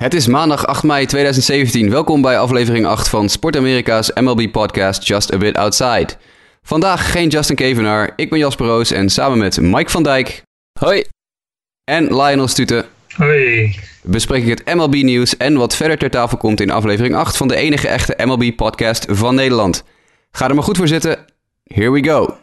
Het is maandag 8 mei 2017. Welkom bij aflevering 8 van Sport Amerika's MLB podcast Just a Bit Outside. Vandaag geen Justin Kevenaar, ik ben Jasper Roos en samen met Mike van Dijk Hoi. en Lionel Stute Hoi. bespreek ik het MLB nieuws en wat verder ter tafel komt in aflevering 8 van de enige echte MLB podcast van Nederland. Ga er maar goed voor zitten. Here we go.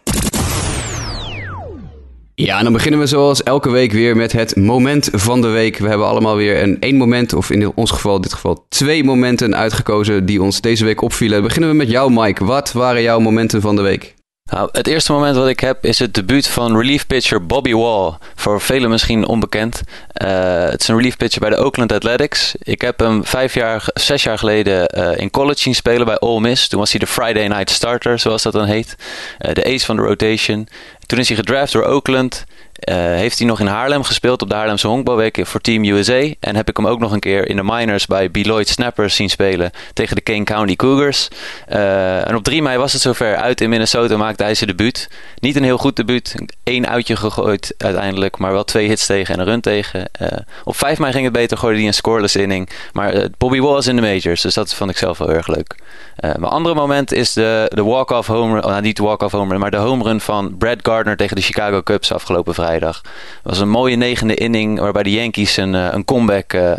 Ja, en dan beginnen we zoals elke week weer met het moment van de week. We hebben allemaal weer een één moment, of in ons geval, in dit geval twee momenten uitgekozen die ons deze week opvielen. Beginnen we met jou, Mike. Wat waren jouw momenten van de week? Nou, het eerste moment wat ik heb is het debuut van relief pitcher Bobby Wall. Voor velen misschien onbekend. Uh, het is een relief pitcher bij de Oakland Athletics. Ik heb hem vijf jaar, zes jaar geleden uh, in college zien spelen bij Ole Miss. Toen was hij de Friday Night Starter, zoals dat dan heet. Uh, de ace van de rotation. Toen is hij gedraft door Oakland. Uh, heeft hij nog in Haarlem gespeeld op de Haarlemse Honkbalweek voor Team USA. En heb ik hem ook nog een keer in de minors bij Beloit Snappers zien spelen tegen de Kane County Cougars. Uh, en op 3 mei was het zover. Uit in Minnesota maakte hij zijn debuut. Niet een heel goed debuut. Eén uitje gegooid uiteindelijk, maar wel twee hits tegen en een run tegen. Uh, op 5 mei ging het beter, gooide hij een scoreless inning. Maar Bobby Wall is in de majors, dus dat vond ik zelf wel erg leuk. mijn andere moment is de, de walk-off home run, oh, nou, niet de walk-off home run, maar de home run van Brad Gardner tegen de Chicago Cubs afgelopen vrijdag. Het was een mooie negende inning waarbij de Yankees een, een comeback, uh,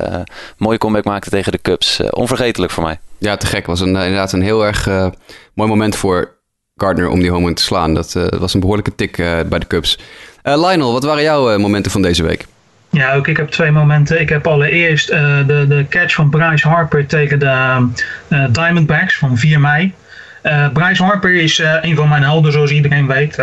mooie comeback maakten tegen de Cubs. Uh, onvergetelijk voor mij. Ja, te gek. was een, inderdaad een heel erg uh, mooi moment voor Gardner om die home run te slaan. Dat was een behoorlijke tik bij de Cubs. Lionel, wat waren jouw momenten van deze week? Ja, ook ik heb twee momenten. Ik heb allereerst de, de catch van Bryce Harper tegen de Diamondbacks van 4 mei. Bryce Harper is een van mijn helden, zoals iedereen weet.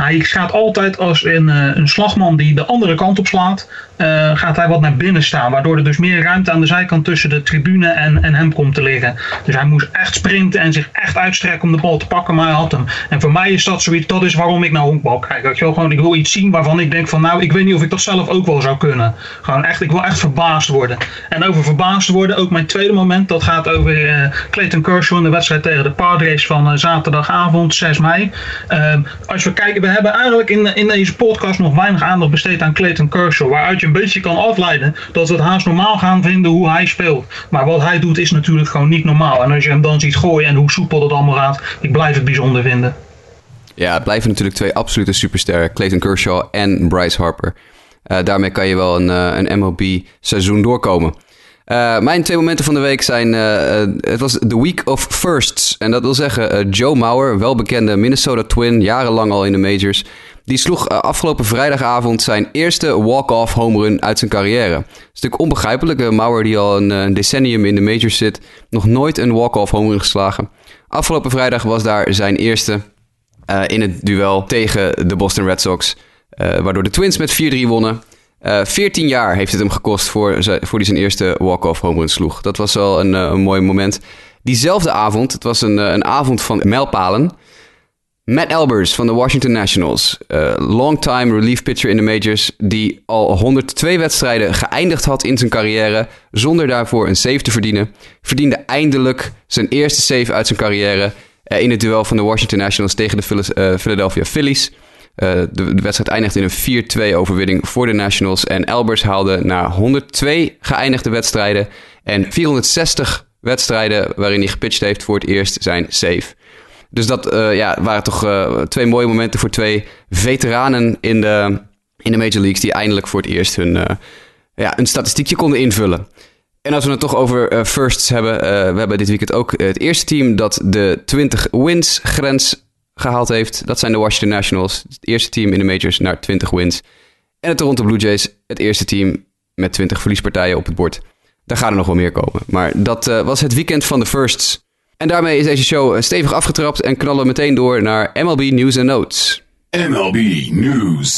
Hij gaat altijd als een, een slagman die de andere kant op slaat, uh, gaat hij wat naar binnen staan. Waardoor er dus meer ruimte aan de zijkant tussen de tribune en, en hem komt te liggen. Dus hij moest echt sprinten en zich echt uitstrekken om de bal te pakken, maar hij had hem. En voor mij is dat zoiets, dat is waarom ik naar honkbal kijk. Weet je gewoon, ik wil iets zien waarvan ik denk van nou, ik weet niet of ik dat zelf ook wel zou kunnen. Gewoon echt, ik wil echt verbaasd worden. En over verbaasd worden, ook mijn tweede moment, dat gaat over uh, Clayton Kershaw in de wedstrijd tegen de Padres van uh, zaterdagavond 6 mei. als we kijken, we hebben eigenlijk in, in deze podcast nog weinig aandacht besteed aan Clayton Kershaw. Waaruit je een beetje kan afleiden dat we het haast normaal gaan vinden hoe hij speelt. Maar wat hij doet is natuurlijk gewoon niet normaal. En als je hem dan ziet gooien en hoe soepel dat allemaal gaat, ik blijf het bijzonder vinden. Ja, het blijven natuurlijk twee absolute supersterren. Clayton Kershaw en Bryce Harper. Uh, daarmee kan je wel een, uh, een MLB-seizoen doorkomen. Uh, mijn twee momenten van de week zijn... het was de Week of Firsts. En dat wil zeggen Joe Mauer, welbekende Minnesota Twin, jarenlang al in de majors... Die sloeg afgelopen vrijdagavond zijn eerste walk-off home run uit zijn carrière. Dat is natuurlijk onbegrijpelijk. Mauer, die al een, een, decennium in de majors zit, nog nooit een walk-off home run geslagen. Afgelopen vrijdag was daar zijn eerste in het duel tegen de Boston Red Sox. Waardoor de Twins met 4-3 wonnen. Uh, 14 jaar heeft het hem gekost voor, voor hij zijn eerste walk-off home run sloeg. Dat was wel een, een mooi moment. Diezelfde avond, het was een, een avond van mijlpalen. Matt Elbers van de Washington Nationals, uh, longtime relief pitcher in de majors, die al 102 wedstrijden geëindigd had in zijn carrière zonder daarvoor een save te verdienen, verdiende eindelijk zijn eerste save uit zijn carrière uh, in het duel van de Washington Nationals tegen de uh, Philadelphia Phillies. De, de, wedstrijd eindigde in een 4-2 overwinning voor de Nationals en Elbers haalde na 102 geëindigde wedstrijden en 460 wedstrijden waarin hij gepitcht heeft voor het eerst zijn save. Dus dat uh, ja, waren toch uh, twee mooie momenten voor twee veteranen in de, in de Major Leagues... die eindelijk voor het eerst hun uh, ja, een statistiekje konden invullen. En als we het toch over firsts hebben... we hebben dit weekend ook het eerste team dat de 20 wins grens gehaald heeft. Dat zijn de Washington Nationals. Het eerste team in de majors naar 20 wins. En de Toronto Blue Jays, het eerste team met 20 verliespartijen op het bord. Daar gaan er nog wel meer komen. Maar dat was het weekend van de firsts... En daarmee is deze show stevig afgetrapt en knallen we meteen door naar MLB News and Notes. MLB News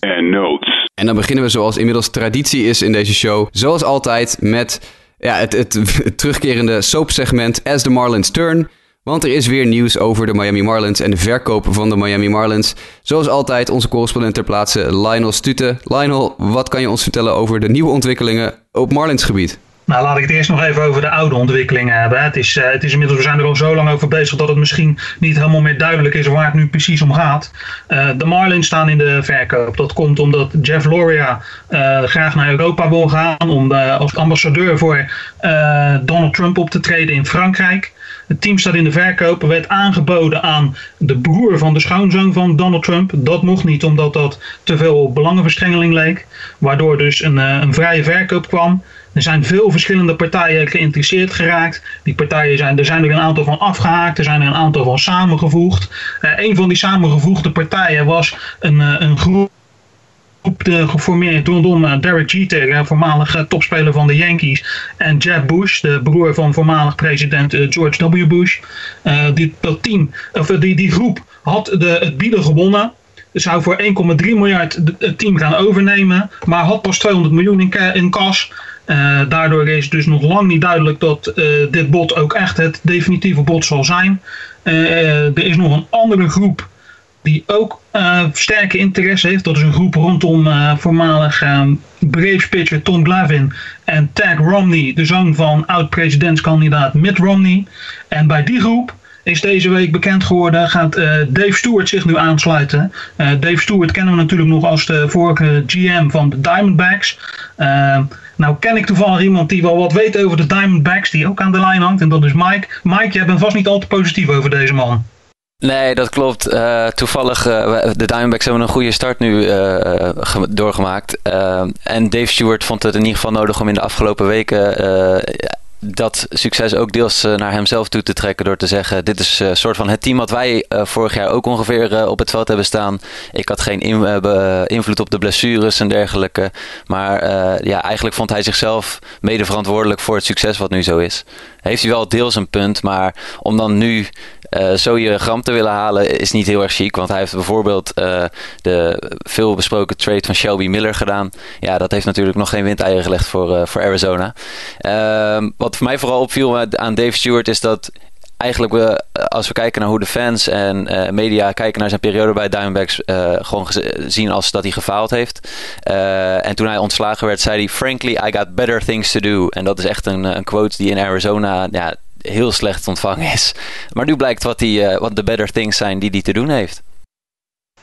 and Notes. En dan beginnen we zoals inmiddels traditie is in deze show, zoals altijd met ja, het, het, het terugkerende soapsegment As the Marlins Turn. Want er is weer nieuws over de Miami Marlins en de verkoop van de Miami Marlins. Zoals altijd onze correspondent ter plaatse Lionel Stute. Lionel, wat kan je ons vertellen over de nieuwe ontwikkelingen op Marlins gebied? Nou, laat ik het eerst nog even over de oude ontwikkelingen hebben. Het is, uh, het is inmiddels, we zijn er al zo lang over bezig dat het misschien niet helemaal meer duidelijk is waar het nu precies om gaat. Uh, de Marlins staan in de verkoop. Dat komt omdat Jeff Loria uh, graag naar Europa wil gaan om als ambassadeur voor Donald Trump op te treden in Frankrijk. Het team staat in de verkoop, werd aangeboden aan de broer van de schoonzoon van Donald Trump. Dat mocht niet, omdat dat te veel belangenverstrengeling leek. Waardoor dus een, een vrije verkoop kwam. Er zijn veel verschillende partijen geïnteresseerd geraakt. Die partijen zijn, er zijn er een aantal van afgehaakt, er zijn er een aantal van samengevoegd. Uh, een van die samengevoegde partijen was een, uh, een groep geformeerd rondom uh, Derek Jeter, voormalig topspeler van de Yankees, en Jeb Bush, de broer van voormalig president George W. Bush. die, dat team, of, die, die groep had de, het bieden gewonnen zou voor 1,3 miljard het team gaan overnemen, maar had pas 200 miljoen in, in kas. Uh, daardoor is dus nog lang niet duidelijk dat uh, dit bod ook echt het definitieve bod zal zijn. Uh, er is nog een andere groep die ook sterke interesse heeft. Dat is een groep rondom voormalig Braves pitcher Tom Glavin en Tag Romney, de zoon van oud-presidentskandidaat Mitt Romney. En bij die groep is deze week bekend geworden. Gaat Dave Stewart zich nu aansluiten. Dave Stewart kennen we natuurlijk nog als de vorige GM van de Diamondbacks. Nou ken ik toevallig iemand die wel wat weet over de Diamondbacks, die ook aan de lijn hangt. En dat is Mike. Mike, jij bent vast niet al te positief over deze man. Nee, dat klopt. Uh, toevallig, uh, de Diamondbacks hebben een goede start nu uh, doorgemaakt. en Dave Stewart vond het in ieder geval nodig om in de afgelopen weken dat succes ook deels eh, naar hemzelf toe te trekken door te zeggen: Dit is een uh, soort van het team wat wij uh, vorig jaar ook ongeveer op het veld hebben staan. Ik had geen in, invloed op de blessures en dergelijke. Maar ja, eigenlijk vond hij zichzelf mede verantwoordelijk voor het succes wat nu zo is. Heeft hij wel deels een punt, maar om dan nu uh, zo je gram te willen halen is niet heel erg chic. Want hij heeft bijvoorbeeld uh, de veel besproken trade van Shelby Miller gedaan. Ja, dat heeft natuurlijk nog geen windeieren gelegd voor, uh, voor Arizona. Ehm, wat voor mij vooral opviel aan Dave Stewart is dat eigenlijk als we kijken naar hoe de fans en media kijken naar zijn periode bij Diamondbacks, gewoon zien als dat hij gefaald heeft. En toen hij ontslagen werd, zei hij: Frankly, I got better things to do. En dat is echt een, een quote die in Arizona ja, heel slecht ontvangen is. Maar nu blijkt wat, die, uh, wat de better things zijn die hij te doen heeft.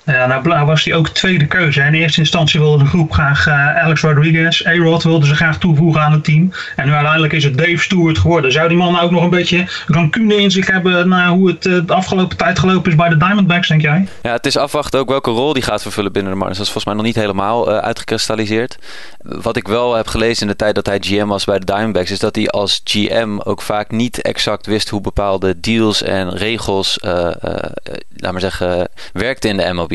Ja, nou was hij ook tweede keuze. In eerste instantie wilde de groep graag uh, Alex Rodriguez. A-Rod wilde ze graag toevoegen aan het team. En nu uiteindelijk is het Dave Stewart geworden. Zou die man nou ook nog een beetje rancune in zich hebben naar hoe het uh, de afgelopen tijd gelopen is bij de Diamondbacks, denk jij? Ja, het is afwachten ook welke rol die gaat vervullen binnen de Marlins. Dat is volgens mij nog niet helemaal uh, uitgekristalliseerd. Wat ik wel heb gelezen in de tijd dat hij GM was bij de Diamondbacks, is dat hij als GM ook vaak niet exact wist hoe bepaalde deals en regels, laat maar zeggen, werkten in de MLB.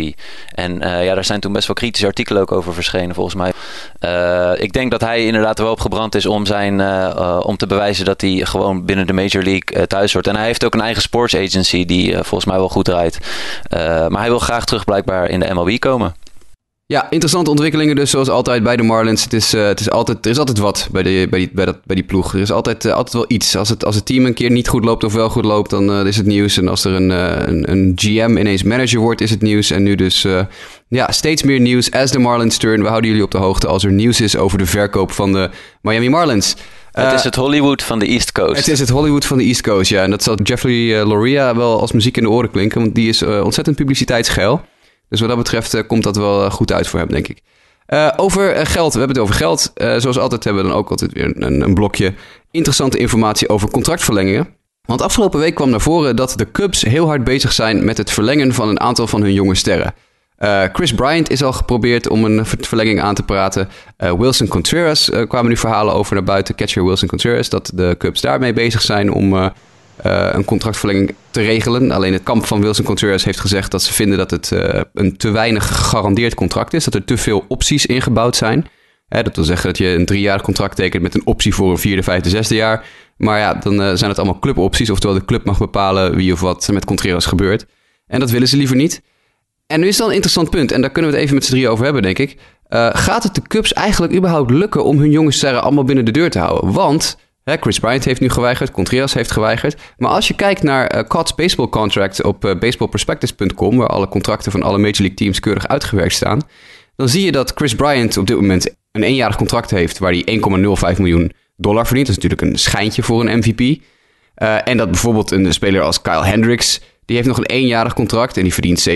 En uh, ja, daar zijn toen best wel kritische artikelen ook over verschenen, volgens mij. Uh, ik denk dat hij inderdaad wel opgebrand is om, zijn, uh, om te bewijzen dat hij gewoon binnen de Major League thuis hoort. En hij heeft ook een eigen sports agency die volgens mij wel goed draait. maar hij wil graag terug blijkbaar in de MLB komen. Ja, interessante ontwikkelingen dus zoals altijd bij de Marlins. Het is, uh, het is altijd, er is altijd wat bij, de, bij, die, bij, dat, bij die ploeg. Er is altijd, uh, altijd wel iets. Als het, als het team een keer niet goed loopt of wel goed loopt, dan uh, is het nieuws. En als er een, een, een, GM ineens manager wordt, is het nieuws. En nu dus ja, steeds meer nieuws as de Marlins turn. We houden jullie op de hoogte als er nieuws is over de verkoop van de Miami Marlins. het is het Hollywood van de East Coast. Het is het Hollywood van de East Coast, ja. En dat zal Jeffrey Loria wel als muziek in de oren klinken, want die is ontzettend publiciteitsgeil. Dus wat dat betreft uh, komt dat wel uh, goed uit voor hem, denk ik. Uh, over geld, we hebben het over geld. zoals altijd hebben we dan ook altijd weer een, een, blokje interessante informatie over contractverlengingen. Want afgelopen week kwam naar voren dat de Cubs heel hard bezig zijn met het verlengen van een aantal van hun jonge sterren. Chris Bryant is al geprobeerd om een verlenging aan te praten. Wilson Contreras kwamen nu verhalen over naar buiten, catcher Wilson Contreras, dat de Cubs daarmee bezig zijn om een contractverlenging te regelen. Alleen het kamp van Wilson Contreras heeft gezegd dat ze vinden dat het uh, een te weinig gegarandeerd contract is. Dat er te veel opties ingebouwd zijn. dat wil zeggen dat je een driejarig contract tekent met een optie voor een vierde, vijfde, zesde jaar. Maar ja, dan uh, zijn het allemaal clubopties. Oftewel de club mag bepalen wie of wat met Contreras gebeurt. En dat willen ze liever niet. En nu is dan een interessant punt. En daar kunnen we het even met z'n drie over hebben, denk ik. gaat het de Cubs eigenlijk überhaupt lukken om hun jonge sterren allemaal binnen de deur te houden? Want Chris Bryant heeft nu geweigerd, Contreras heeft geweigerd. Maar als je kijkt naar uh, Cots baseball contract op uh, waar alle contracten van alle Major League teams keurig uitgewerkt staan, dan zie je dat Chris Bryant op dit moment een eenjarig contract heeft waar hij 1,05 miljoen dollar verdient. Dat is natuurlijk een schijntje voor een MVP. en dat bijvoorbeeld een speler als Kyle Hendricks, die heeft nog een eenjarig contract en die verdient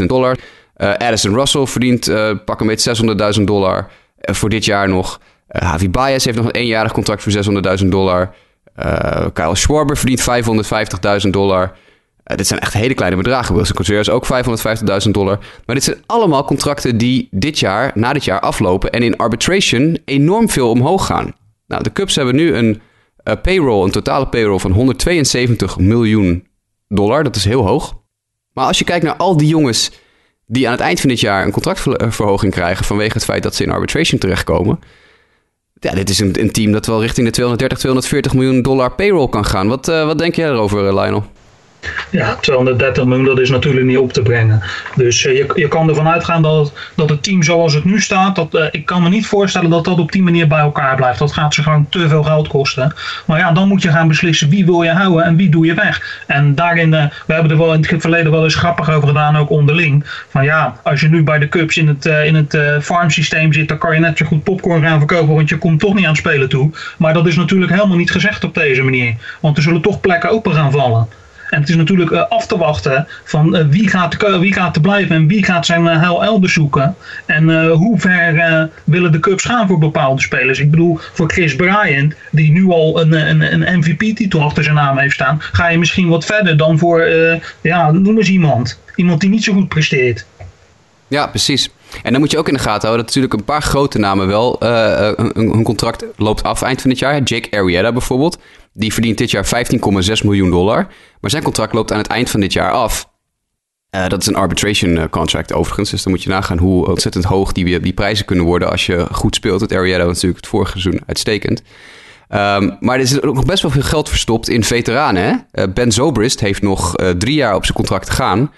760.000 dollar. Addison Russell verdient pak een beetje 600.000 dollar voor dit jaar nog. Javi Baez heeft nog een eenjarig contract voor 600.000 dollar. Kyle Schwarber verdient 550.000 dollar. Uh, dit zijn echt hele kleine bedragen. Wilson Contreras ook 550.000 dollar. Maar dit zijn allemaal contracten die dit jaar, na dit jaar aflopen en in arbitration enorm veel omhoog gaan. Nou, de Cubs hebben nu een payroll, een totale payroll van 172 miljoen dollar. Dat is heel hoog. Maar als je kijkt naar al die jongens die aan het eind van dit jaar een contractverhoging krijgen vanwege het feit dat ze in arbitration terechtkomen. Ja, dit is een, team dat wel richting de 230, 240 miljoen dollar payroll kan gaan. Wat, uh, wat denk jij erover, Lionel? Ja, 230 miljoen, dat is natuurlijk niet op te brengen. Dus uh, je, je kan ervan uitgaan dat, dat het team zoals het nu staat, dat, uh, ik kan me niet voorstellen dat dat op die manier bij elkaar blijft. Dat gaat ze gewoon te veel geld kosten. Maar ja, dan moet je gaan beslissen wie wil je houden en wie doe je weg. En daarin, uh, we hebben er wel in het verleden wel eens grappig over gedaan, ook onderling. Van ja, als je nu bij de Cubs in het, in het farmsysteem zit, dan kan je net zo goed popcorn gaan verkopen, want je komt toch niet aan het spelen toe. Maar dat is natuurlijk helemaal niet gezegd op deze manier. Want er zullen toch plekken open gaan vallen. En het is natuurlijk uh, af te wachten van uh, wie, gaat, wie gaat er blijven en wie gaat zijn uh, heil elders zoeken. En hoe ver willen de Cubs gaan voor bepaalde spelers. Ik bedoel, voor Chris Bryant, die nu al een, een, een MVP-titel achter zijn naam heeft staan, ga je misschien wat verder dan voor, ja, noem eens iemand. Iemand die niet zo goed presteert. Ja, precies. En dan moet je ook in de gaten houden dat natuurlijk een paar grote namen wel hun contract loopt af eind van dit jaar. Jake Arrieta bijvoorbeeld. Die verdient dit jaar 15,6 miljoen dollar. Maar zijn contract loopt aan het eind van dit jaar af. Uh, dat is een arbitration eh, contract overigens. Dus dan moet je nagaan hoe ontzettend hoog die, die prijzen kunnen worden als je goed speelt. Het Arietta was natuurlijk het vorige seizoen uitstekend. Um, maar er is ook nog best wel veel geld verstopt in veteranen. Hè? Uh, ben Zobrist heeft nog drie jaar op zijn contract te gaan.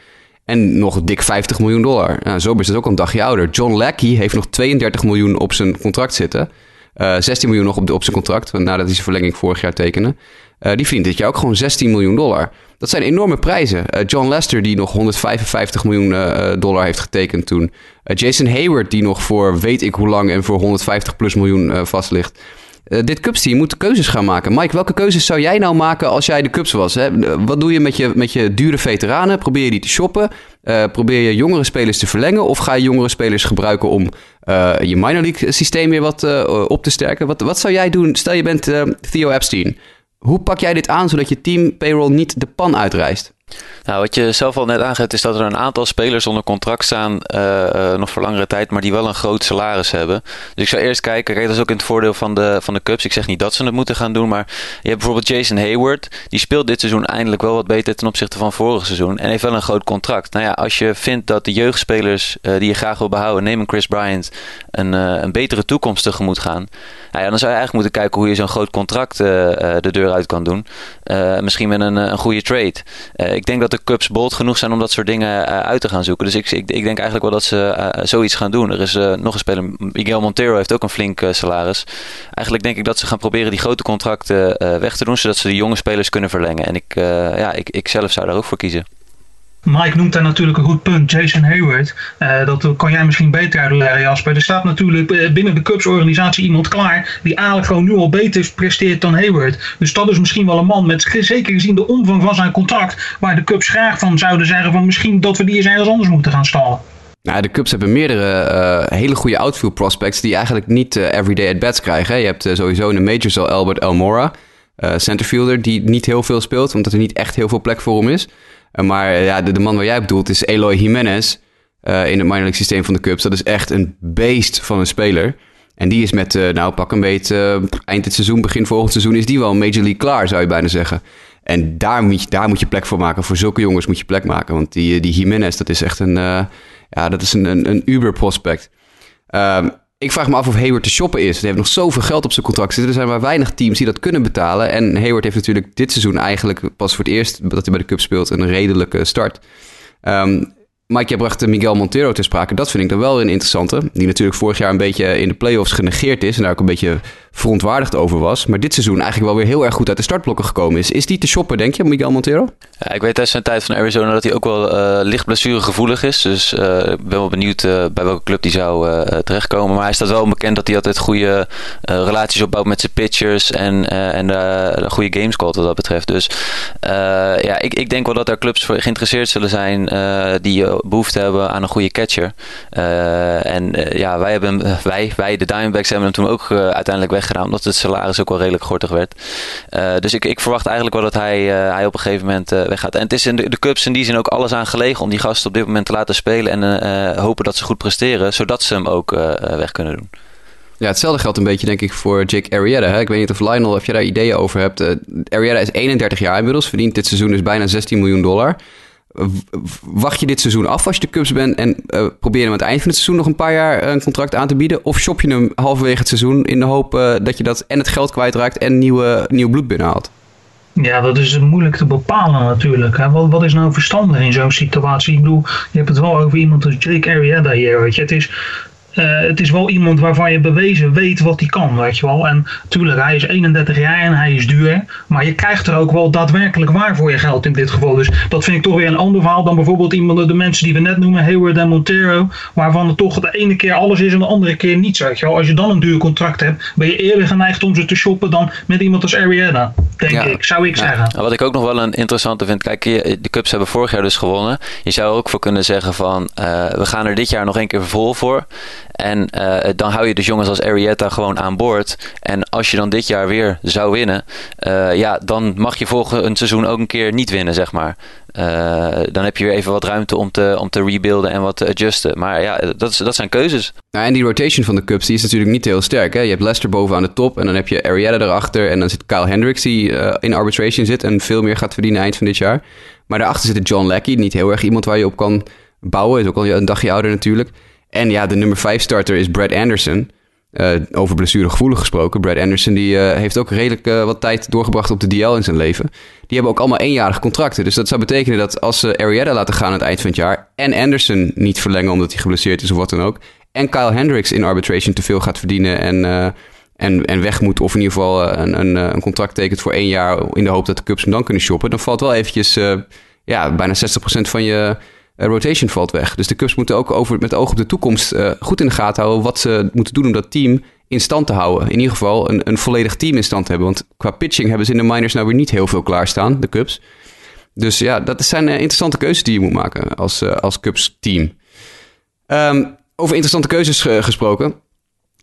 En nog dik 50 miljoen dollar. Nou, Zobrist is ook een dagje ouder. John Lackey heeft nog 32 miljoen op zijn contract zitten. 16 eh, miljoen nog op, op zijn contract, nadat hij zijn verlenging vorig jaar tekende. Uh, die verdient dit jaar ook gewoon 16 miljoen dollar. Dat zijn enorme prijzen. Uh, John Lester, die nog 155 miljoen dollar heeft getekend toen. Jason Hayward, die nog voor weet ik hoe lang en voor 150 plus miljoen vast ligt. Dit Cubs team moet keuzes gaan maken. Mike, welke keuzes zou jij nou maken als jij de Cubs was? Hè? Wat doe je met, je met je dure veteranen? Probeer je die te shoppen? probeer je jongere spelers te verlengen? Of ga je jongere spelers gebruiken om je minor league systeem weer wat op te sterken. Wat, wat zou jij doen? Stel je bent Theo Epstein. Hoe pak jij dit aan zodat je team payroll niet de pan uitreist? Nou, wat je zelf al net aangeeft, is dat er een aantal spelers onder contract staan, uh, nog voor langere tijd, maar die wel een groot salaris hebben. Dus ik zou eerst kijken, kijk, dat is ook in het voordeel van de, van de Cubs. Ik zeg niet dat ze het moeten gaan doen, maar je hebt bijvoorbeeld Jason Hayward. Die speelt dit seizoen eindelijk wel wat beter ten opzichte van vorig seizoen en heeft wel een groot contract. Nou ja, als je vindt dat de jeugdspelers uh, die je graag wil behouden, neem een Chris Bryant, een, een betere toekomst tegemoet gaan. Nou ja, dan zou je eigenlijk moeten kijken hoe je zo'n groot contract de deur uit kan doen. misschien met een, een goede trade ik denk dat de Cubs bold genoeg zijn om dat soort dingen uh, uit te gaan zoeken. Dus ik, ik, ik, denk eigenlijk wel dat ze uh, zoiets gaan doen. Er is nog een speler, Miguel Montero heeft ook een flink salaris. Eigenlijk denk ik dat ze gaan proberen die grote contracten weg te doen, zodat ze de jonge spelers kunnen verlengen. En ik, ja, ik, ik zelf zou daar ook voor kiezen. Mike noemt daar natuurlijk een goed punt. Jason Hayward. Uh, dat kan jij misschien beter uitleggen, Jasper. Er staat natuurlijk uh, binnen de Cubs-organisatie iemand klaar. die eigenlijk gewoon nu al beter presteert dan Hayward. Dus dat is misschien wel een man met zeker gezien de omvang van zijn contract. waar de Cubs graag van zouden zeggen: van misschien dat we die eens ergens anders moeten gaan stallen. Nou, de Cubs hebben meerdere uh, hele goede outfield prospects. die eigenlijk niet everyday at bats krijgen. Je hebt sowieso in de majors al Albert Elmora. centerfielder die niet heel veel speelt, omdat er niet echt heel veel plek voor hem is. Eh, maar eh, ja, de, man waar jij bedoelt is Eloy Jimenez uh, in het minor league systeem van de Cubs. Dat is echt een beest van een speler. En die is met, nou pak een beetje, eind dit seizoen, begin volgend seizoen, is die wel Major League klaar, zou je bijna zeggen. En daar moet je, daar moet je plek voor maken. Voor zulke jongens moet je plek maken. Want die, die Jimenez, dat is echt een, ja, dat is een, een, een uber prospect. Ehm, ik vraag me af of Hayward te shoppen is. Hij heeft nog zoveel geld op zijn contract zitten. Er zijn maar weinig teams die dat kunnen betalen. En Hayward heeft natuurlijk dit seizoen eigenlijk pas voor het eerst dat hij bij de Cup speelt een redelijke start. Um, Mike, jij bracht Miguel Montero ter sprake. Dat vind ik dan wel een interessante. Die natuurlijk vorig jaar een beetje in de playoffs genegeerd is. En daar ook een beetje verontwaardigd over was. Maar dit seizoen eigenlijk wel weer heel erg goed uit de startblokken gekomen is. Is die te shoppen, denk je, Miguel Montero? Ja, ik weet uit zijn tijd van Arizona dat hij ook wel uh, licht blessuregevoelig is. Dus uh, ik ben wel benieuwd bij welke club die zou terechtkomen. Maar hij staat wel bekend dat hij altijd goede relaties opbouwt met zijn pitchers. En, en goede gamescall wat dat betreft. Dus ja, ik, ik denk wel dat er clubs voor geïnteresseerd zullen zijn die behoefte hebben aan een goede catcher. en ja, wij, hebben, wij, wij, de Diamondbacks, hebben hem toen ook uiteindelijk weggedaan. Omdat het salaris ook wel redelijk gortig werd. dus ik, ik verwacht eigenlijk wel dat hij, hij op een gegeven moment weggaat. En het is in de, de Cubs in die zin ook alles aan gelegen om die gasten op dit moment te laten spelen. En hopen dat ze goed presteren, zodat ze hem ook weg kunnen doen. Ja, hetzelfde geldt een beetje denk ik voor Jake Arrieta. Hè? Ik weet niet of Lionel, of je daar ideeën over hebt. Uh, Arrieta is 31 jaar inmiddels, verdient dit seizoen dus bijna 16 miljoen dollar. Wacht je dit seizoen af als je de Cubs bent en uh, probeer hem aan het eind van het seizoen nog een paar jaar een contract aan te bieden? Of shop je hem halverwege het seizoen in de hoop uh, dat je dat en het geld kwijtraakt en nieuwe, nieuw bloed binnenhaalt? Ja, dat is moeilijk te bepalen natuurlijk. Hè. Wat, wat is nou verstandig in zo'n situatie? Ik bedoel, je hebt het wel over iemand als Jake Arrieta hier. Weet je. Het is uh, het is wel iemand waarvan je bewezen weet wat hij kan, weet je wel. En tuurlijk, hij is 31 jaar en hij is duur. Maar je krijgt er ook wel daadwerkelijk waar voor je geld in dit geval. Dus dat vind ik toch weer een ander verhaal dan bijvoorbeeld iemand de mensen die we net noemen, Hayward en Montero. Waarvan het toch de ene keer alles is en de andere keer niets, weet je wel. Als je dan een duur contract hebt, ben je eerder geneigd om ze te shoppen dan met iemand als Ariana. Denk ja. ik, zou ik ja. zeggen. Wat ik ook nog wel een interessante vind, kijk, de Cubs hebben vorig jaar dus gewonnen. Je zou er ook voor kunnen zeggen van, uh, we gaan er dit jaar nog een keer vol voor. En uh, dan hou je dus jongens als Arietta gewoon aan boord. En als je dan dit jaar weer zou winnen, uh, ja, dan mag je volgend seizoen ook een keer niet winnen, zeg maar. Uh, dan heb je weer even wat ruimte om te, om te rebuilden en wat te adjusten. Maar ja, dat, is, dat zijn keuzes. Nou, en die rotation van de Cubs die is natuurlijk niet heel sterk. Hè? Je hebt Lester boven aan de top en dan heb je Arietta erachter. En dan zit Kyle Hendricks die in arbitration zit en veel meer gaat verdienen eind van dit jaar. Maar daarachter zit John Lackey, niet heel erg iemand waar je op kan bouwen. Is ook al een dagje ouder natuurlijk. En ja, de nummer 5 starter is Brad Anderson. Uh, over blessuregevoelig gesproken. Brad Anderson die, uh, heeft ook redelijk uh, wat tijd doorgebracht op de DL in zijn leven. Die hebben ook allemaal eenjarige contracten. Dus dat zou betekenen dat als ze Arietta laten gaan aan het eind van het jaar... en Anderson niet verlengen omdat hij geblesseerd is of wat dan ook... en Kyle Hendricks in arbitration te veel gaat verdienen en, en, en weg moet... of in ieder geval een, een, een, contract tekent voor één jaar... in de hoop dat de Cubs hem dan kunnen shoppen... dan valt wel eventjes ja, bijna 60% van je rotation valt weg. Dus de Cubs moeten ook over, met oog op de toekomst uh, goed in de gaten houden wat ze moeten doen om dat team in stand te houden. In ieder geval een, een volledig team in stand te hebben. Want qua pitching hebben ze in de minors nou weer niet heel veel klaarstaan, de Cubs. Dus ja, dat zijn uh, interessante keuzes die je moet maken als, als Cubs team. Um, over interessante keuzes gesproken.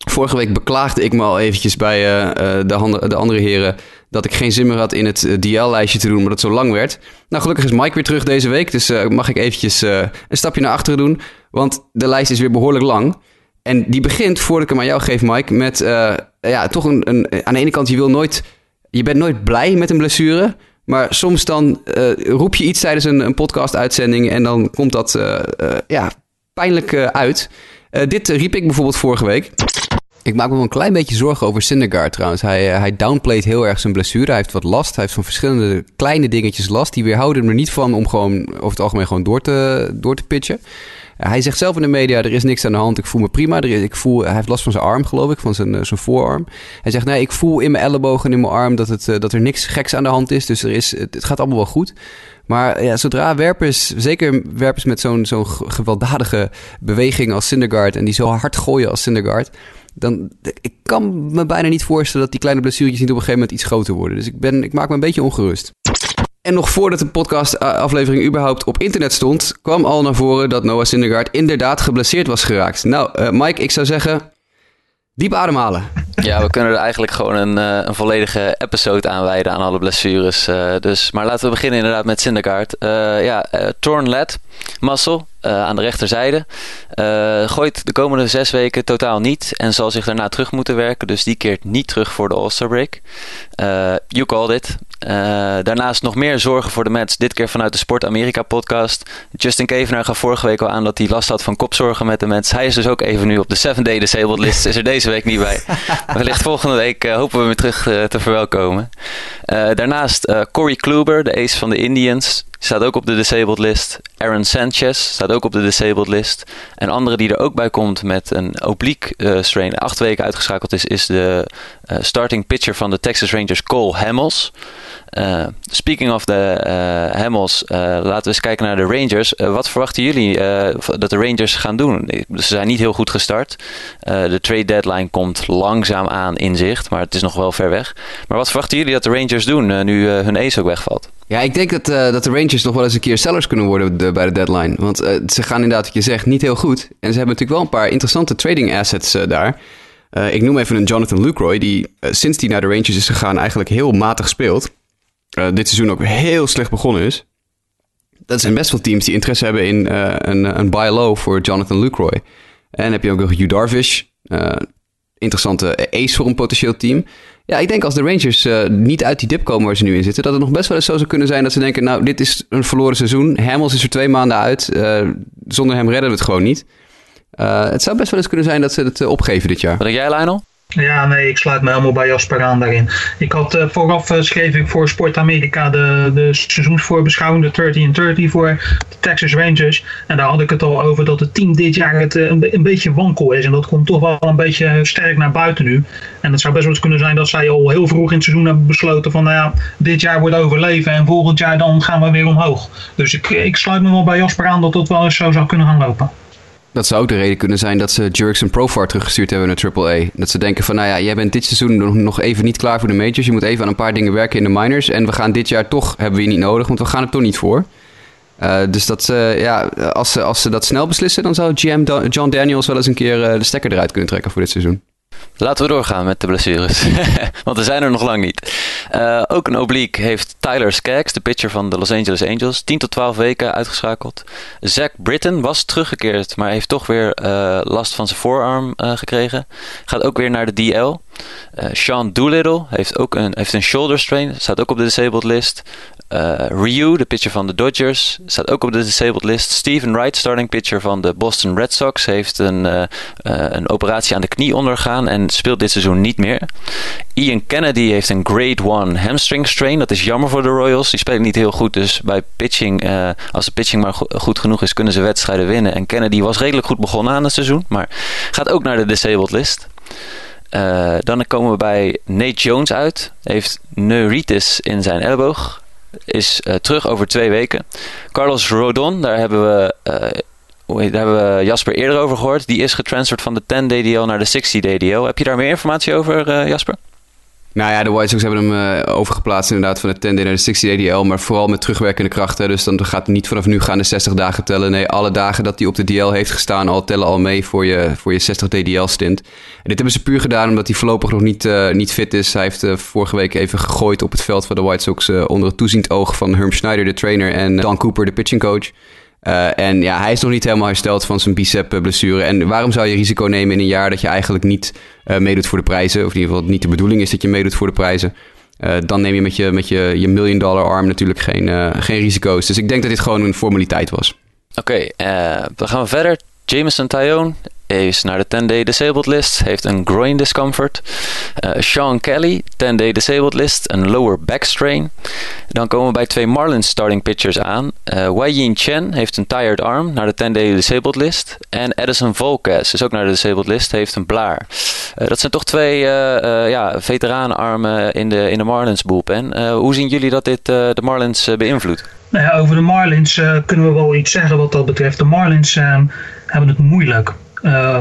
Vorige week beklaagde ik me al eventjes bij de, de, andere heren dat ik geen zin meer had in het uh, DL-lijstje te doen, maar dat het zo lang werd. Nou, gelukkig is Mike weer terug deze week, dus uh, mag ik eventjes een stapje naar achteren doen, want de lijst is weer behoorlijk lang. En die begint, voordat ik hem aan jou geef, Mike, met ja, toch een, een, aan de ene kant, je wil nooit, je bent nooit blij met een blessure, maar soms dan roep je iets tijdens een, een podcast-uitzending en dan komt dat ja, pijnlijk uit. dit riep ik bijvoorbeeld vorige week. Ik maak me wel een klein beetje zorgen over Syndergaard trouwens. Hij, eh, hij downplayt heel erg zijn blessure. Hij heeft wat last. Hij heeft van verschillende kleine dingetjes last. Die weerhouden hem er niet van om gewoon over het algemeen gewoon door te, door te pitchen. Hij zegt zelf in de media, er is niks aan de hand, ik voel me prima. Er is, ik voel, hij heeft last van zijn arm, geloof ik, van zijn, eh, zijn voorarm. Hij zegt, nee, ik voel in mijn elleboog en in mijn arm dat, het, eh, dat er niks geks aan de hand is. Dus er is, het, gaat allemaal wel goed. Maar ja, zodra werpers, zeker werpers met zo'n zo'n gewelddadige beweging als Syndergaard... en die zo hard gooien als Syndergaard dan ik kan me bijna niet voorstellen dat die kleine blessuretjes niet op een gegeven moment iets groter worden. Dus ik, ben, ik maak me een beetje ongerust. En nog voordat de podcast-aflevering überhaupt op internet stond, kwam al naar voren dat Noah Syndergaard inderdaad geblesseerd was geraakt. Nou, uh, Mike, ik zou zeggen, diep ademhalen. Ja, we kunnen er eigenlijk gewoon een, uh, een volledige episode aan wijden aan alle blessures. Dus, maar laten we beginnen inderdaad met Syndergaard. ja, torn led, muscle, uh, aan de rechterzijde. Uh, gooit de komende zes weken totaal niet en zal zich daarna terug moeten werken. Dus die keert niet terug voor de All-Star break. Uh, you called it. daarnaast nog meer zorgen voor de Mets. Dit keer vanuit de Sport Amerika podcast. Justin Kevenaar gaf vorige week al aan dat hij last had van kopzorgen met de Mets. Hij is dus ook even nu op de 7-day disabled list. Is er deze week niet bij. Wellicht volgende week hopen we hem weer terug te verwelkomen. daarnaast Corey Kluber, de ace van de Indians. Staat ook op de disabled list. Aaron Sanchez staat ook op de disabled list. En andere die er ook bij komt met een oblique strain, acht weken uitgeschakeld is, is de starting pitcher van de Texas Rangers, Cole Hamels. Uh, speaking of de Hamels, laten we eens kijken naar de Rangers. wat verwachten jullie dat de Rangers gaan doen? Ze zijn niet heel goed gestart. de trade deadline komt langzaam aan in zicht, maar het is nog wel ver weg. Maar wat verwachten jullie dat de Rangers doen nu hun ace ook wegvalt? Ja, ik denk dat, dat de Rangers nog wel eens een keer sellers kunnen worden bij de deadline. Want ze gaan inderdaad, wat je zegt, niet heel goed. En ze hebben natuurlijk wel een paar interessante trading assets daar. ik noem even een Jonathan Lucroy, die sinds hij naar de Rangers is gegaan eigenlijk heel matig speelt. Dit seizoen ook heel slecht begonnen is. Dat zijn best wel teams die interesse hebben in een, een buy low voor Jonathan Lucroy. En heb je ook nog Hugh Darvish. Interessante ace voor een potentieel team. Ja, ik denk als de Rangers niet uit die dip komen waar ze nu in zitten... dat het nog best wel eens zo zou kunnen zijn dat ze denken... nou, dit is een verloren seizoen. Hamels is er twee maanden uit. zonder hem redden we het gewoon niet. het zou best wel eens kunnen zijn dat ze het opgeven dit jaar. Wat denk jij, Lionel? Ja, nee, ik sluit me helemaal bij Jasper aan daarin. Ik had uh, vooraf uh, schreef ik voor Sport Amerika de, de seizoensvoorbeschouwing, de 30 en 30 voor de Texas Rangers. En daar had ik het al over dat het team dit jaar het, een, een, beetje wankel is. En dat komt toch wel een beetje sterk naar buiten nu. En het zou best wel eens kunnen zijn dat zij al heel vroeg in het seizoen hebben besloten van nou ja, dit jaar wordt overleven en volgend jaar dan gaan we weer omhoog. Dus ik, ik sluit me wel bij Jasper aan dat dat wel eens zo zou kunnen gaan lopen. Dat zou ook de reden kunnen zijn dat ze Jurgen Profar teruggestuurd hebben naar AAA. Dat ze denken van, nou ja, jij bent dit seizoen nog even niet klaar voor de majors. Je moet even aan een paar dingen werken in de minors. En we gaan dit jaar toch, hebben we je niet nodig, want we gaan er toch niet voor. Uh, dus dat, ja, als, ze, als ze dat snel beslissen, dan zou GM John Daniels wel eens een keer uh, de stekker eruit kunnen trekken voor dit seizoen. Laten we doorgaan met de blessures. Want er zijn er nog lang niet. Uh, ook een oblique heeft Tyler Skaggs, de pitcher van de Los Angeles Angels, 10 tot 12 weken uitgeschakeld. Zach Britton was teruggekeerd, maar heeft toch weer uh, last van zijn voorarm uh, gekregen. Gaat ook weer naar de DL. Sean Doolittle heeft ook een, heeft een shoulder strain, staat ook op de disabled list. Uh, Ryu, de pitcher van de Dodgers, staat ook op de disabled list. Steven Wright, starting pitcher van de Boston Red Sox, heeft een, uh, uh, een operatie aan de knie ondergaan en speelt dit seizoen niet meer. Ian Kennedy heeft een grade 1 hamstring strain. Dat is jammer voor de Royals. Die spelen niet heel goed, dus bij pitching, als de pitching maar goed genoeg is, kunnen ze wedstrijden winnen. En Kennedy was redelijk goed begonnen aan het seizoen, maar gaat ook naar de disabled list. dan komen we bij Nate Jones uit. Heeft neuritis in zijn elleboog is uh, terug over twee weken. Carlos Rodon, daar hebben we, uh, daar hebben we Jasper eerder over gehoord. Die is getransferd van de 10 DDL naar de 60 DDL. Heb je daar meer informatie over, uh, Jasper? Nou ja, de White Sox hebben hem uh, overgeplaatst inderdaad van de 10 naar de 60 DL. Maar vooral met terugwerkende krachten. Dus dan gaat niet vanaf nu gaan de 60 dagen tellen. Nee, alle dagen dat hij op de DL heeft gestaan al tellen al mee voor je, voor je 60 DDL stint. En dit hebben ze puur gedaan omdat hij voorlopig nog niet, uh, niet fit is. Hij heeft uh, vorige week even gegooid op het veld van de White Sox onder het toeziend oog van Herm Schneider, de trainer. En Dan Cooper, de pitching coach. Uh, en ja, hij is nog niet helemaal hersteld van zijn bicep-blessure. En waarom zou je risico nemen in een jaar dat je eigenlijk niet uh, meedoet voor de prijzen? Of in ieder geval niet de bedoeling is dat je meedoet voor de prijzen. Uh, dan neem je met je, met je, je million dollar arm natuurlijk geen, geen risico's. Dus ik denk dat dit gewoon een formaliteit was. Oké, okay, dan gaan we verder. Jameson Tyone is naar de 10-day disabled list, heeft een groin discomfort. Uh, Sean Kelly, 10-day disabled list, een lower back strain. Dan komen we bij twee Marlins starting pitchers aan. Uh, Wei Yin Chen heeft een tired arm naar de 10-day disabled list. En Edison Volquez is ook naar de disabled list, heeft een blaar. Uh, dat zijn toch twee ja, veteranenarmen in de, in de Marlins bullpen. hoe zien jullie dat dit de Marlins beïnvloedt? Nou ja, over de Marlins kunnen we wel iets zeggen wat dat betreft. De Marlins hebben het moeilijk. Uh,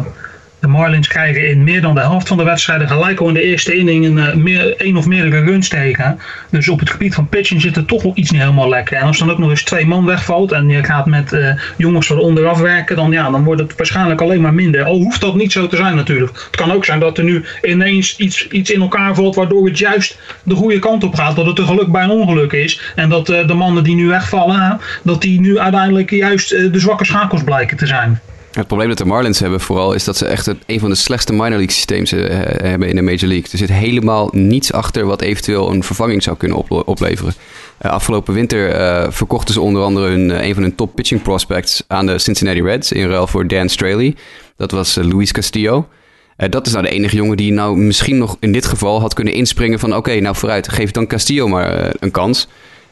de Marlins krijgen in meer dan de helft van de wedstrijden gelijk al in de eerste inning een, uh, meer, een of meerdere runs tegen. Dus op het gebied van pitching zit er toch wel iets niet helemaal lekker. En als dan ook nog eens twee man wegvalt en je gaat met uh, jongens van onderaf werken, dan, ja, dan wordt het waarschijnlijk alleen maar minder. Al hoeft dat niet zo te zijn natuurlijk. Het kan ook zijn dat er nu ineens iets, iets in elkaar valt waardoor het juist de goede kant op gaat. Dat het een geluk bij een ongeluk is. En dat de mannen die nu wegvallen, dat die nu uiteindelijk juist de zwakke schakels blijken te zijn. Het probleem dat de Marlins hebben vooral is dat ze echt een van de slechtste minor league systeems uh, hebben in de Major League. Er zit helemaal niets achter wat eventueel een vervanging zou kunnen opleveren. Uh, afgelopen winter uh, verkochten ze onder andere hun, een van hun top pitching prospects aan de Cincinnati Reds in ruil voor Dan Straley. Dat was Luis Castillo. dat is nou de enige jongen die nou misschien nog in dit geval had kunnen inspringen van oké, nou vooruit, geef dan Castillo maar een kans.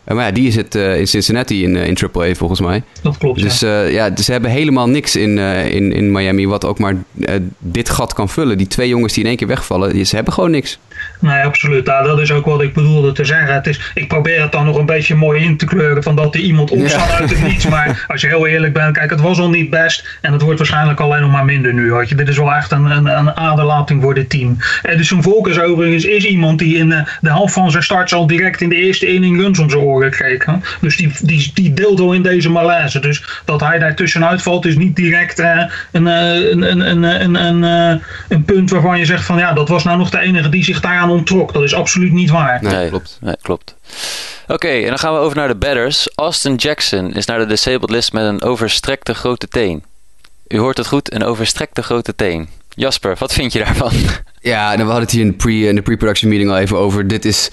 Uh, maar ja, die is het uh, in Cincinnati in, uh, in AAA volgens mij. Dat klopt, Dus ja, ja dus ze hebben helemaal niks in, in, in Miami wat ook maar dit gat kan vullen. Die twee jongens die in één keer wegvallen, ze hebben gewoon niks. Nee, absoluut. Nou, dat is ook wat ik bedoelde te zeggen. Het is, ik probeer het dan nog een beetje mooi in te kleuren van dat er iemand opstaat ja. uit het niets. Maar als je heel eerlijk bent, kijk, het was al niet best. En het wordt waarschijnlijk alleen nog maar minder nu. Weet je. Dit is wel echt een, een, een aderlating voor dit team. En dus Volkers overigens is iemand die in de, de helft van zijn start al direct in de eerste inning runs om zijn oren kreeg. Hè? Dus die, die, die deelt al in deze malaise. Dus dat hij daar tussenuit valt is niet direct uh, een, een, een, een, een, een, een punt waarvan je zegt van ja, dat was nou nog de enige die zich daaraan Dat is absoluut niet waar. Nee, klopt. Nee, klopt. Oké, en dan gaan we over naar de batters. Austin Jackson is naar de disabled list met een overstrekte grote teen. U hoort het goed, een overstrekte grote teen. Jasper, wat vind je daarvan? Ja, we hadden het hier in de, pre, in de pre-production meeting al even over. Dit is...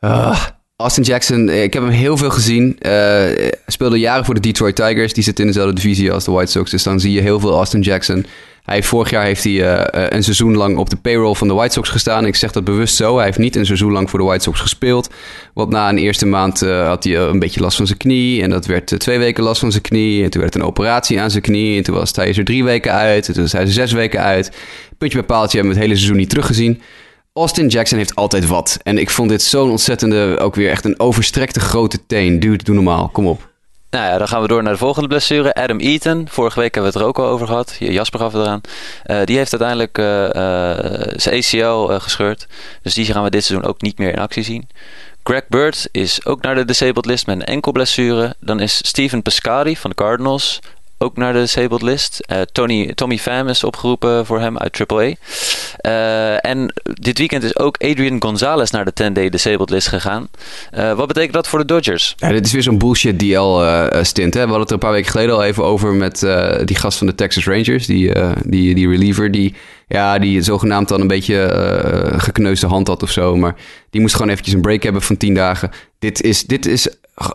Uh, Austin Jackson, ik heb hem heel veel gezien. Uh, speelde jaren voor de Detroit Tigers. Die zit in dezelfde divisie als de White Sox. Dus dan zie je heel veel Austin Jackson. Hij, vorig jaar heeft hij uh, een seizoen lang op de payroll van de White Sox gestaan. Ik zeg dat bewust zo. Hij heeft niet een seizoen lang voor de White Sox gespeeld. Want na een eerste maand uh, had hij een beetje last van zijn knie. En dat werd twee weken last van zijn knie. En toen werd een operatie aan zijn knie. En toen was hij er drie weken uit. En toen was hij er zes weken uit. Puntje bij paaltje hebben we het hele seizoen niet teruggezien. Austin Jackson heeft altijd wat. En ik vond dit zo'n ontzettende, ook weer echt een overstrekte grote teen. Dude, doe normaal. Kom op. Nou ja, dan gaan we door naar de volgende blessure. Adam Eaton. Vorige week hebben we het er ook al over gehad. Jasper gaf het eraan. Uh, die heeft uiteindelijk uh, uh, zijn ACL gescheurd. Dus die gaan we dit seizoen ook niet meer in actie zien. Greg Bird is ook naar de disabled list met een enkel blessure. Dan is Steven Pescari van de Cardinals ook naar de disabled list. Uh, Tony, Tommy Pham is opgeroepen voor hem uit AAA. Uh, eh, en dit weekend is ook Adrian Gonzalez naar de 10-day disabled list gegaan. Uh, wat betekent dat voor de Dodgers? Ja, dit is weer zo'n bullshit DL-stint. we hadden het er een paar weken geleden al even over met die gast van de Texas Rangers. Die, die, die reliever die, ja, die zogenaamd dan een beetje gekneusde hand had of zo. Maar die moest gewoon eventjes een break hebben van 10 dagen. Dit is, dit is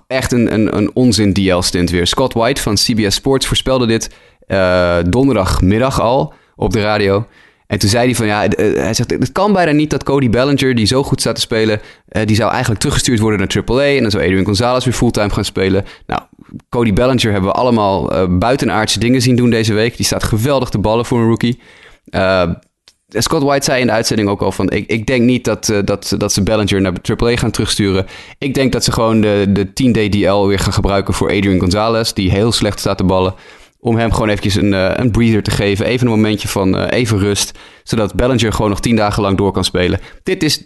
echt een, een, een onzin DL-stint weer. Scott White van CBS Sports voorspelde dit uh, donderdagmiddag al op de radio. En toen zei hij van ja, eh, hij zegt het kan bijna niet dat Cody Bellinger, die zo goed staat te spelen, die zou eigenlijk teruggestuurd worden naar AAA. En dan zou Adrian Gonzalez weer fulltime gaan spelen. Nou, Cody Bellinger hebben we allemaal uh, buitenaardse dingen zien doen deze week. Die staat geweldig te ballen voor een rookie. Scott White zei in de uitzending ook al van... ik, ik denk niet dat, uh, dat, dat ze Bellinger naar AAA gaan terugsturen. Ik denk dat ze gewoon de, de 10-day DL weer gaan gebruiken voor Adrian Gonzalez... die heel slecht staat te ballen. Om hem gewoon eventjes een, uh, een breather te geven. Even een momentje van uh, even rust. Zodat Bellinger gewoon nog tien dagen lang door kan spelen. Dit is,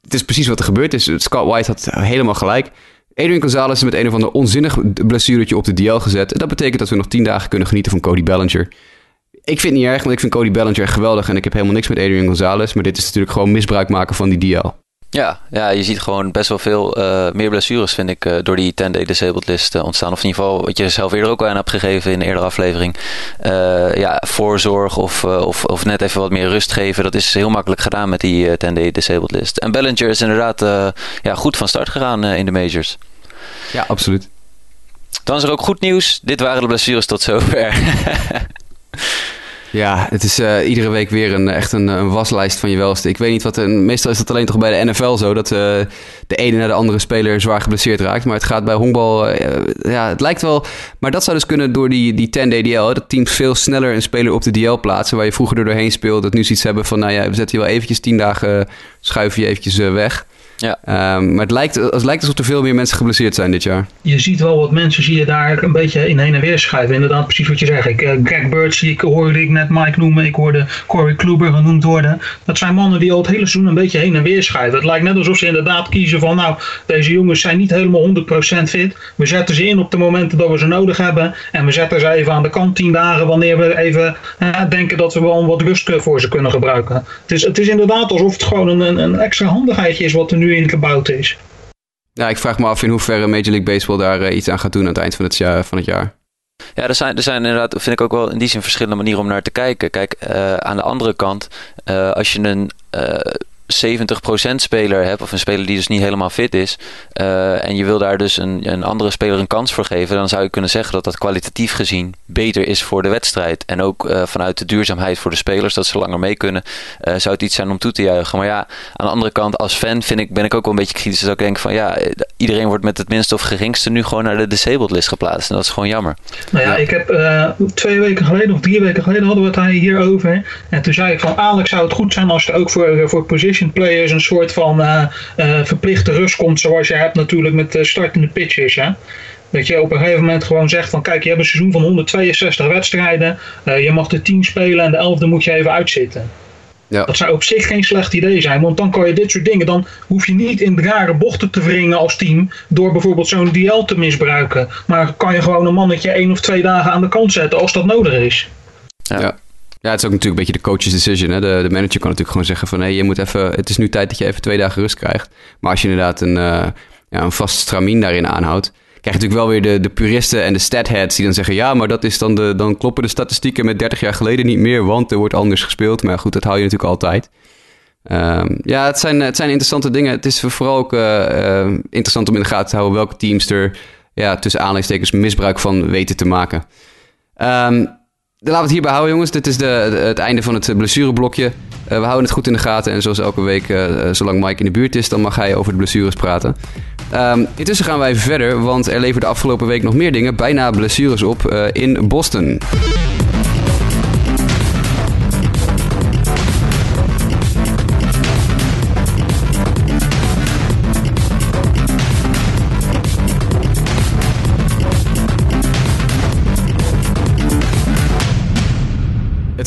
dit is precies wat er gebeurd is. Scott White had helemaal gelijk. Adrian Gonzalez is met een of ander onzinnig blessuretje op de DL gezet. En dat betekent dat we nog tien dagen kunnen genieten van Cody Bellinger ik vind het niet erg, want ik vind Cody Bellinger geweldig. En ik heb helemaal niks met Adrian Gonzalez. Maar dit is natuurlijk gewoon misbruik maken van die DL. Ja, ja, je ziet gewoon best wel veel uh, meer blessures, vind ik, uh, door die 10-day disabled list uh, ontstaan. Of in ieder geval wat je zelf eerder ook al aan hebt gegeven in een eerdere aflevering. ja, voorzorg of, of, of net even wat meer rust geven. Dat is heel makkelijk gedaan met die 10-day disabled list. En Bellinger is inderdaad ja, goed van start gegaan in de majors. Ja, absoluut. Dan is er ook goed nieuws. Dit waren de blessures tot zover. Ja, het is uh, iedere week weer een, echt een, waslijst van je welste. Ik weet niet wat. Een, meestal is dat alleen toch bij de NFL zo dat uh, de ene naar de andere speler zwaar geblesseerd raakt. Maar het gaat bij honkbal. Ja, het lijkt wel. Maar dat zou dus kunnen door die, die 10 DDL. Dat teams veel sneller een speler op de DL plaatsen. Waar je vroeger er doorheen speelde. Dat nu zoiets hebben van. Nou ja, we zetten je wel eventjes 10 dagen. schuiven je eventjes weg. Ja. Um, maar het lijkt, het lijkt alsof er veel meer mensen geblesseerd zijn dit jaar. Je ziet wel wat mensen zie je daar een beetje in heen en weer schuiven. Inderdaad, precies wat je zegt. Ik, uh, Greg Bird zie ik, hoorde ik net Mike noemen. Ik hoorde Corey Kluber genoemd worden. Dat zijn mannen die al het hele seizoen een beetje heen en weer schuiven. Het lijkt net alsof ze inderdaad kiezen van nou, deze jongens zijn niet helemaal 100% fit. We zetten ze in op de momenten dat we ze nodig hebben. En we zetten ze even aan de kant 10 dagen wanneer we even uh, denken dat we wel wat rust voor ze kunnen gebruiken. Het is, het is inderdaad alsof het gewoon een, een extra handigheidje is wat er nu in gebouwd is. Ja, ik vraag me af in hoeverre Major League Baseball daar uh, iets aan gaat doen aan het eind van het jaar. Van het jaar. Ja, er zijn, er zijn inderdaad, vind ik ook wel in die zin verschillende manieren om naar te kijken. Kijk, uh, aan de andere kant, uh, als je een 70% speler hebt, of een speler die dus niet helemaal fit is, uh, en je wil daar dus een, een andere speler een kans voor geven, dan zou je kunnen zeggen dat dat kwalitatief gezien beter is voor de wedstrijd. En ook uh, vanuit de duurzaamheid voor de spelers, dat ze langer mee kunnen, uh, zou het iets zijn om toe te juichen. Maar ja, aan de andere kant, als fan vind ik, ben ik ook wel een beetje kritisch. Dat ik denk van ja, iedereen wordt met het minste of geringste nu gewoon naar de disabled list geplaatst. En dat is gewoon jammer. Nou ja, ik heb twee weken geleden of drie weken geleden hadden we het hierover. En toen zei ik van Alex zou het goed zijn als er ook voor, voor position players een soort van uh, uh, verplichte rust komt, zoals je hebt natuurlijk met uh, startende pitchers. Hè? Dat je op een gegeven moment gewoon zegt van kijk, je hebt een seizoen van 162 wedstrijden, je mag de 10 spelen en de 11e moet je even uitzitten. Ja. Dat zou op zich geen slecht idee zijn, want dan kan je dit soort dingen, dan hoef je niet in rare bochten te wringen als team door bijvoorbeeld zo'n DL te misbruiken. Maar kan je gewoon een mannetje één of twee dagen aan de kant zetten als dat nodig is. Ja. ja. Ja, het is ook natuurlijk een beetje de coach's decision. Hè? De, de manager kan natuurlijk gewoon zeggen van... hé, hey, je moet even, het is nu tijd dat je even twee dagen rust krijgt. Maar als je inderdaad een, uh, ja, een vast stramien daarin aanhoudt... krijg je natuurlijk wel weer de, de puristen en de statheads die dan zeggen... ja, maar dat is dan, de, dan kloppen de statistieken met 30 jaar geleden niet meer... want er wordt anders gespeeld. Maar goed, dat hou je natuurlijk altijd. Um, ja, het zijn, het zijn interessante dingen. Het is vooral ook uh, uh, interessant om in de gaten te houden... welke teams er ja, tussen aanleidingstekens misbruik van weten te maken. Um, laten we het hierbij houden, jongens. Dit is de, het einde van het blessureblokje. Uh, we houden het goed in de gaten. En zoals elke week, uh, zolang Mike in de buurt is, dan mag hij over de blessures praten. Um, intussen gaan wij verder, want er leverde afgelopen week nog meer dingen. Bijna blessures op in Boston.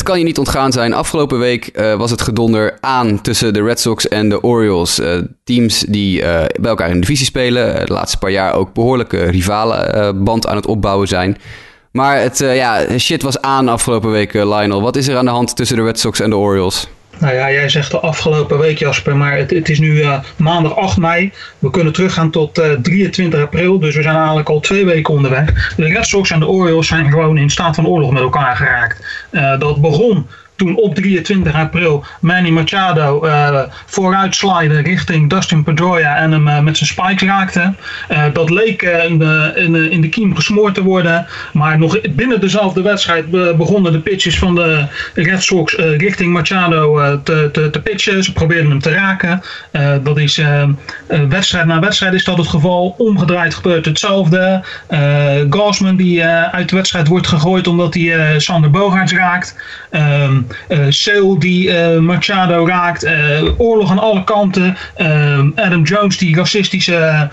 Kan je niet ontgaan zijn. Afgelopen week uh, was het gedonder aan tussen de Red Sox en de Orioles. Uh, teams die uh, bij elkaar in de divisie spelen. de laatste paar jaar ook behoorlijke rivale band aan het opbouwen zijn. Maar het ja, shit was aan afgelopen week, Lionel. Wat is er aan de hand tussen de Red Sox en de Orioles? Nou ja, jij zegt de afgelopen week Jasper, maar het, is nu uh, maandag 8 mei. We kunnen teruggaan tot uh, 23 april, dus we zijn eigenlijk al twee weken onderweg. De Red Sox en de Orioles zijn gewoon in staat van oorlog met elkaar geraakt. Uh, dat begon toen op 23 april Manny Machado uh, richting Dustin Pedroia en hem uh, met zijn spikes raakte. Uh, dat leek in, de, in, in de kiem gesmoord te worden. Maar nog binnen dezelfde wedstrijd begonnen de pitches van de Red Sox richting Machado te, te, te, pitchen. Ze probeerden hem te raken. dat is wedstrijd na wedstrijd is dat het geval. Omgedraaid gebeurt hetzelfde. Gausman die uit de wedstrijd wordt gegooid omdat hij Sander Bogaerts raakt. Um, uh, die uh, Machado raakt. Uh, oorlog aan alle kanten. Adam Jones die racistische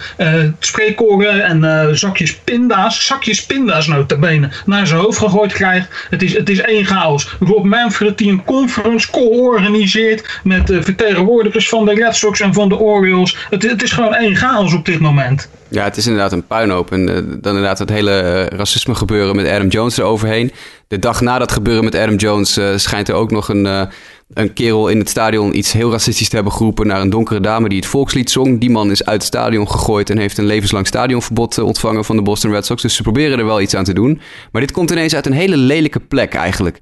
spreekkoren en zakjes pinda's, zakjes pinda's notabene, naar zijn hoofd gegooid krijgt. Het is, het is één chaos. Rob Manfred die een conference call organiseert met vertegenwoordigers van de Red Sox en van de Orioles. Het, het is gewoon één chaos op dit moment. Ja, het is inderdaad een puinhoop. En dan inderdaad het hele racisme gebeuren met Adam Jones eroverheen de dag na dat gebeuren met Adam Jones uh, schijnt er ook nog een, een kerel in het stadion iets heel racistisch te hebben geroepen naar een donkere dame die het volkslied zong. Die man is uit het stadion gegooid en heeft een levenslang stadionverbod ontvangen van de Boston Red Sox. Dus ze proberen er wel iets aan te doen. Maar dit komt ineens uit een hele lelijke plek eigenlijk.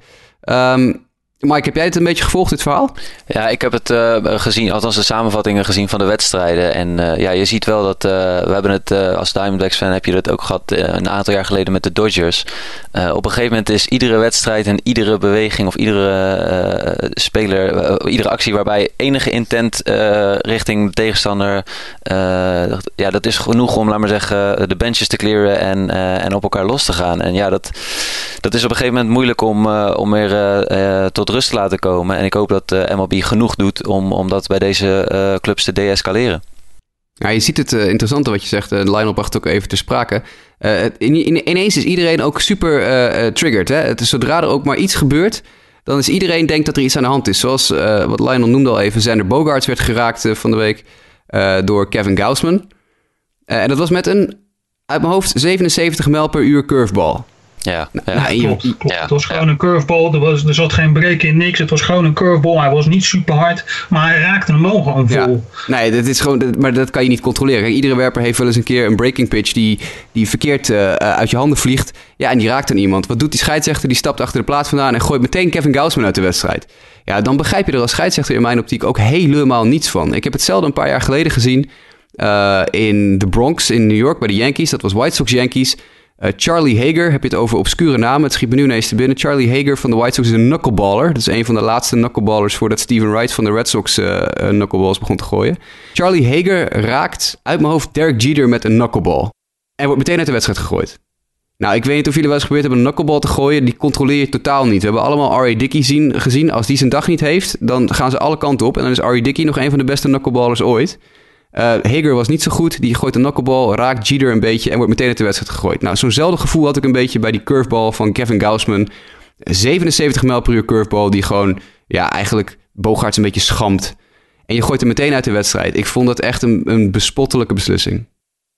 Um, Mike, heb jij het een beetje gevolgd, dit verhaal? Ja, ik heb het uh, gezien, althans de samenvattingen gezien van de wedstrijden. En uh, ja, je ziet wel dat, uh, we hebben het als Diamondbacks fan, heb je dat ook gehad een aantal jaar geleden met de Dodgers. op een gegeven moment is iedere wedstrijd en iedere beweging of iedere speler, iedere actie waarbij enige intent richting de tegenstander, ja, dat is genoeg om, laat maar zeggen, de benches te clearen en, en op elkaar los te gaan. En ja, dat, dat is op een gegeven moment moeilijk om, om weer tot rust te laten komen. En ik hoop dat de MLB genoeg doet om, om dat bij deze uh, clubs te deescaleren. Ja, je ziet het uh, interessante wat je zegt. Uh, Lionel bracht ook even te sprake. In, in, ineens is iedereen ook super triggered. Hè? Het zodra er ook maar iets gebeurt, dan is iedereen denkt dat er iets aan de hand is. Zoals wat Lionel noemde al even, Zander Bogarts werd geraakt van de week door Kevin Gausman. en dat was met een, uit mijn hoofd, 77 mijl per uur curveball. Ja, Nou, ja. nou, Klopt, klopt. ja, het was gewoon een curveball. Er, was, er zat geen break in, niks. Het was gewoon een curveball. Hij was niet super hard, maar hij raakte hem wel gewoon Ja, vol. nee, dat is gewoon, dat- maar dat kan je niet controleren. Kijk, iedere werper heeft wel eens een keer een breaking pitch die, die verkeerd eh, eh, uit je handen vliegt. Ja, en die raakt dan iemand. Wat doet die scheidsrechter? Die stapt achter de plaat vandaan en gooit meteen Kevin Gausman uit de wedstrijd. Ja, dan begrijp je er als scheidsrechter in mijn optiek ook helemaal niets van. Ik heb hetzelfde een paar jaar geleden gezien eh, in de Bronx in New York bij de Yankees. Dat was White Sox Yankees. Eh, Charlie Hager, heb je het over obscure namen? Het schiet me nu ineens te binnen. Charlie Hager van de White Sox is een knuckleballer. Dat is een van de laatste knuckleballers voordat Steven Wright van de Red Sox eh knuckleballs begon te gooien. Charlie Hager raakt uit mijn hoofd Derek Jeter met een knuckleball. En wordt meteen uit de wedstrijd gegooid. Nou, ik weet niet of jullie wel eens geprobeerd hebben een knuckleball te gooien. Die controleer je totaal niet. We hebben allemaal R.A. Dickey zien, gezien. Als die zijn dag niet heeft, dan gaan ze alle kanten op. En dan is R.A. Dickey nog een van de beste knuckleballers ooit. Eh, Hager was niet zo goed. Die gooit een knuckleball, raakt Jeter een beetje en wordt meteen uit de wedstrijd gegooid. Nou, zo'nzelfde gevoel had ik een beetje bij die curveball van Kevin Gausman. 77 mijl per uur curveball die gewoon, ja, eigenlijk Bogaerts een beetje schamt. En je gooit hem meteen uit de wedstrijd. Ik vond dat echt een, een bespottelijke beslissing.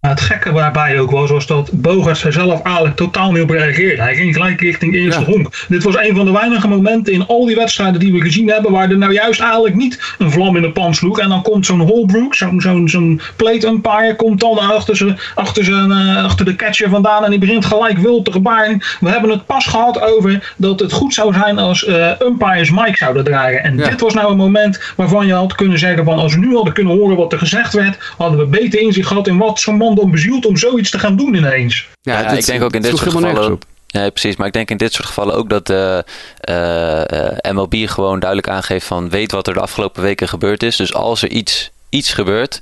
Maar het gekke waarbij ook was, was dat Bogarts er zelf eigenlijk totaal niet op reageerde. Hij ging gelijk richting eerste Ja. honk. Dit was een van de weinige momenten in al die wedstrijden die we gezien hebben, waar er nou juist eigenlijk niet een vlam in de pan sloeg. En dan komt zo'n Holbrook, zo'n zo'n zo'n plate umpire, komt dan achter, zijn, achter, zijn, eh, achter de catcher vandaan en die begint gelijk wild te gebaren. We hebben het pas gehad over dat het goed zou zijn als eh, umpires Mike zouden dragen. En Ja. dit was nou een moment waarvan je had kunnen zeggen van als we nu hadden kunnen horen wat er gezegd werd, hadden we beter inzicht gehad in wat zo'n man dan bezielt om zoiets te gaan doen ineens. Ja, ik denk ook in dit soort gevallen. precies. Maar ik denk in dit soort gevallen ook dat de eh, eh, MLB gewoon duidelijk aangeeft van weet wat er de afgelopen weken gebeurd is. Dus als er iets, iets gebeurt,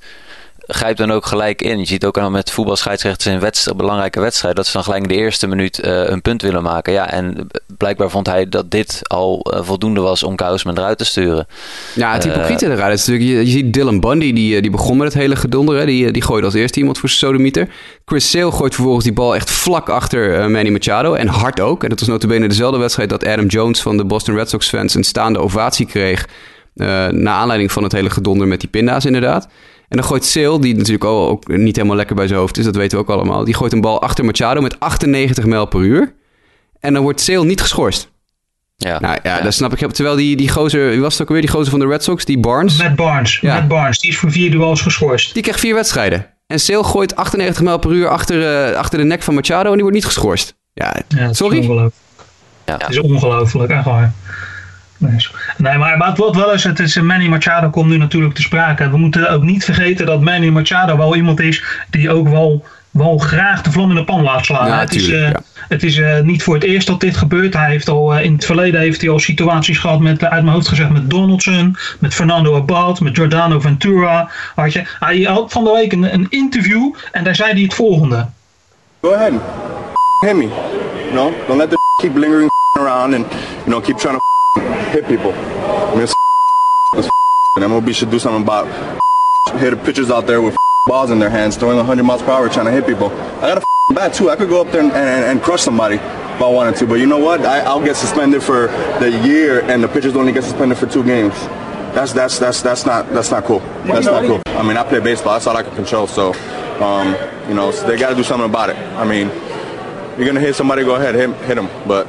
grijp dan ook gelijk in. Je ziet ook al met voetbalscheidsrechters in wedst- belangrijke wedstrijden dat ze dan gelijk in de eerste minuut eh, een punt willen maken. Ja, en blijkbaar vond hij dat dit al eh, voldoende was om Kousman eruit te sturen. Ja, het Eh, hypocriete eruit is natuurlijk... Je, je ziet Dylan Bundy, die, die begon met het hele gedonder. Hè? Die, die gooide als eerste iemand voor zijn sodemieter. Chris Sale gooit vervolgens die bal echt vlak achter Manny Machado. En hard ook. En dat was notabene dezelfde wedstrijd dat Adam Jones van de Boston Red Sox fans... een staande ovatie kreeg... eh naar aanleiding van het hele gedonder met die pinda's inderdaad. En dan gooit Sale, die natuurlijk ook, ook niet helemaal lekker bij zijn hoofd is... dat weten we ook allemaal. Die gooit een bal achter Machado met 98 mijl per uur. En dan wordt Sale niet geschorst. Ja, Nou ja, dat snap ik. Terwijl die, die gozer, wie was het ook alweer? Die gozer van de Red Sox, die Barnes... Matt Barnes, Ja. Matt Barnes, die is voor vier duels geschorst. Die krijgt vier wedstrijden. En Sale gooit 98 mijl per uur achter, eh, achter de nek van Machado en die wordt niet geschorst. Ja, Ja, het is sorry? ongelooflijk. Ja. Het is ongelooflijk, echt waar. Nee, maar, maar het wordt wel eens, het is, eh, Manny Machado komt nu natuurlijk te sprake. We moeten ook niet vergeten dat Manny Machado wel iemand is die ook wel, wel graag de vlam in de pan laat slaan. Ja, het is, eh, ja. het is eh, niet voor het eerst dat dit gebeurt. Hij heeft al, eh, in het verleden heeft hij al situaties gehad met, uit mijn hoofd gezegd, met Donaldson, met Fernando Abad, met Giordano Ventura. Had je, hij had van de week een, een interview en daar zei hij het volgende. Go ahead hit me. You know, don't let the keep lingering around and you know keep trying to hit people. I mean, and MLB should do something about hitting pitchers out there with balls in their hands, throwing 100 miles per hour, trying to hit people. I got a bat too. I could go up there and, and, and crush somebody if I wanted to. But you know what? I, I'll get suspended for the year, and the pitchers only get suspended for two games. That's that's that's that's not that's not cool. That's not cool. I mean, I play baseball. That's all I can control. So, um, you know, so they got to do something about it. I mean, you're gonna hit somebody, go ahead, hit hit them. But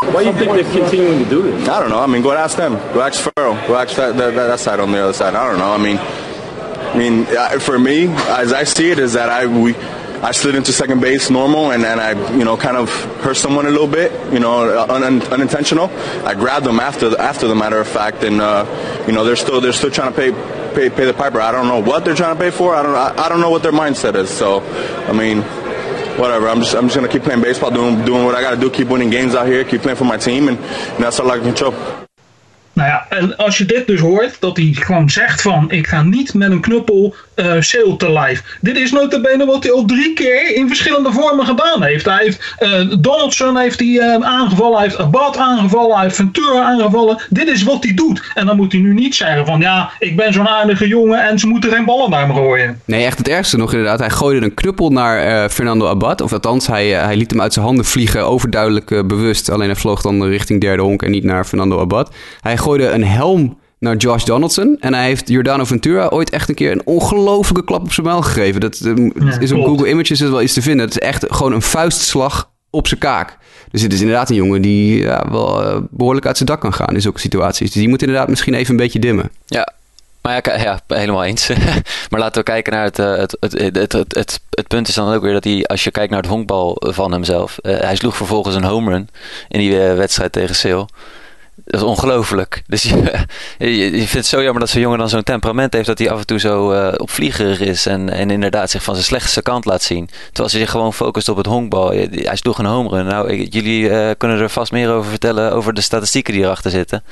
Why do you think they're continuing to do this? I don't know. I mean, go ask them. Go ask Farrell. Go ask that, that, that side on the other side. I don't know. I mean, I mean, for me, as I see it, is that I we I slid into second base normal, and, and I you know kind of hurt someone a little bit, you know, un, un, unintentional. I grabbed them after the, after the matter of fact, and uh, you know they're still they're still trying to pay. Pay, pay the piper. I don't know what they're trying to pay for. I don't. I, I don't know what their mindset is. So, I mean, whatever. I'm just I'm just gonna keep playing baseball, doing doing what I gotta do, keep winning games out here, keep playing for my team, and, and that's all I can control. Nou ja, en als je dit dus hoort, dat hij gewoon zegt van ik ga niet met een knuppel eh sale te live. Dit is notabene wat hij al drie keer in verschillende vormen gedaan heeft. Hij heeft eh, Donaldson heeft hij, eh, aangevallen, hij heeft Abad aangevallen, hij heeft Ventura aangevallen. Dit is wat hij doet. En dan moet hij nu niet zeggen van ja, ik ben zo'n aardige jongen en ze moeten geen ballen naar me gooien. Nee, echt het ergste nog inderdaad. Hij gooide een knuppel naar Fernando Abad. Of althans, hij, hij liet hem uit zijn handen vliegen. Overduidelijk bewust. Alleen hij vloog dan richting derde honk en niet naar Fernando Abad. Hij gooide een helm naar Josh Donaldson. En hij heeft Giordano Ventura ooit echt een keer een ongelofelijke klap op zijn muil gegeven. Dat eh, is op. Google Images is wel iets te vinden. Het is echt gewoon een vuistslag op zijn kaak. Dus het is inderdaad een jongen die ja, wel eh, behoorlijk uit zijn dak kan gaan in zulke situaties. Dus die moet inderdaad misschien even een beetje dimmen. Ja, maar ja, ja helemaal eens. maar laten we kijken naar het, eh, het, het, het, het, het, het, het punt is dan ook weer dat hij, als je kijkt naar het honkbal van hemzelf, eh, hij sloeg vervolgens een home run in die wedstrijd tegen Sale. Dat is ongelooflijk. Dus je, je, vindt het zo jammer dat zo'n jongen dan zo'n temperament heeft dat hij af en toe zo eh opvliegerig is en, en inderdaad zich van zijn slechtste kant laat zien. Terwijl hij zich gewoon focust op het honkbal. Hij sloeg een home run. Nou, ik- jullie eh, kunnen er vast meer over vertellen over de statistieken die erachter zitten.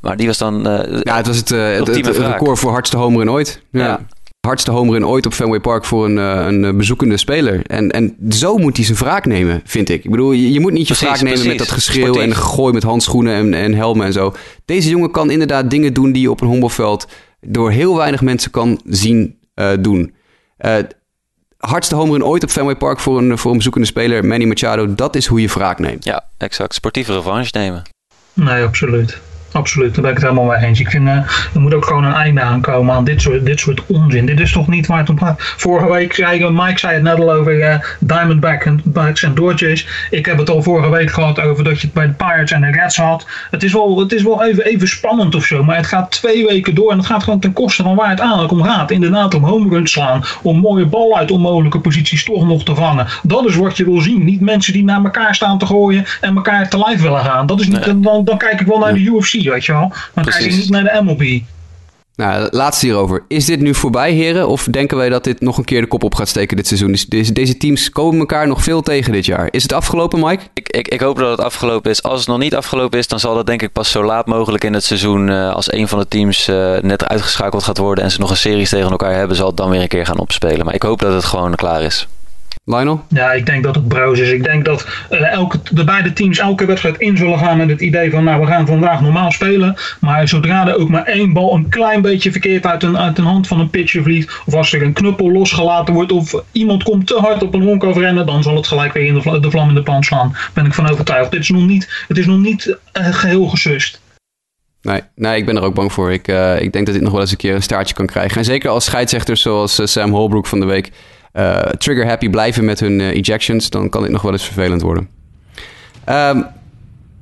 Maar die was dan... eh, Ja, het was het, het, record voor hardste home run ooit. Ja. Ja. Hardste home run ooit op Fenway Park voor een, eh, een eh, bezoekende speler. En, en zo moet hij zijn wraak nemen, vind ik. Ik bedoel, je, je moet niet je Precies, wraak nemen met dat geschreeuw Sportief. en gegooi met handschoenen en, en helmen en zo. Deze jongen kan inderdaad dingen doen die je op een honkbalveld door heel weinig mensen kan zien eh, doen. Eh, hardste home run ooit op Fenway Park voor een, voor een bezoekende speler, Manny Machado. Dat is hoe je wraak neemt. Ja, exact. Sportieve revanche nemen. Nee, absoluut. Absoluut, daar ben ik het helemaal mee eens. Ik vind, eh, er moet ook gewoon een einde aankomen aan dit soort, dit soort onzin. Dit is toch niet waar het om gaat. Vorige week zei Mike zei het net al over eh, Diamondback en, Backs en Dodgers. Ik heb het al vorige week gehad over dat je het bij de Pirates en de Reds had. Het is wel, het is wel even, even spannend of zo, maar het gaat twee weken door en het gaat gewoon ten koste van waar het eigenlijk om gaat. Inderdaad, om home runs slaan, om mooie bal uit onmogelijke posities toch nog te vangen. Dat is wat je wil zien. Niet mensen die naar elkaar staan te gooien en elkaar te lijf willen gaan. Dat is niet, dan, dan kijk ik wel naar de UFC, weet je wel. Dan Precies. niet naar de MLB. Nou, laatste hierover. Is dit nu voorbij, heren? Of denken wij dat dit nog een keer de kop op gaat steken dit seizoen? Deze, deze teams komen elkaar nog veel tegen dit jaar. Is het afgelopen, Mike? Ik, ik, ik hoop dat het afgelopen is. Als het nog niet afgelopen is, dan zal dat denk ik pas zo laat mogelijk in het seizoen. eh, als een van de teams eh, net uitgeschakeld gaat worden en ze nog een series tegen elkaar hebben, zal het dan weer een keer gaan opspelen. Maar ik hoop dat het gewoon klaar is. Lionel? Ja, ik denk dat het broos is. Ik denk dat eh, elke, de beide teams elke wedstrijd in zullen gaan met het idee van, nou, we gaan vandaag normaal spelen. Maar zodra er ook maar één bal een klein beetje verkeerd uit een, uit een hand van een pitcher vliegt, of als er een knuppel losgelaten wordt, of iemand komt te hard op een honk afrennen, dan zal het gelijk weer in de, vla- de vlam in de pan slaan. Daar ben ik van overtuigd. Dit is nog niet, het is nog niet eh, geheel gesust. Nee, nee, ik ben er ook bang voor. Ik, eh, ik denk dat dit nog wel eens een keer een staartje kan krijgen. En zeker als scheidsrechters zoals Sam Holbrook van de week eh, trigger happy blijven met hun eh, ejections, dan kan dit nog wel eens vervelend worden. Ehm,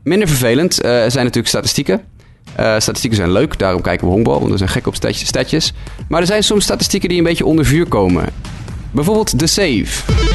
minder vervelend eh, zijn natuurlijk statistieken. Statistieken zijn leuk, daarom kijken we honkbal, want we zijn gek op statjes. Maar er zijn soms statistieken die een beetje onder vuur komen. Bijvoorbeeld de save.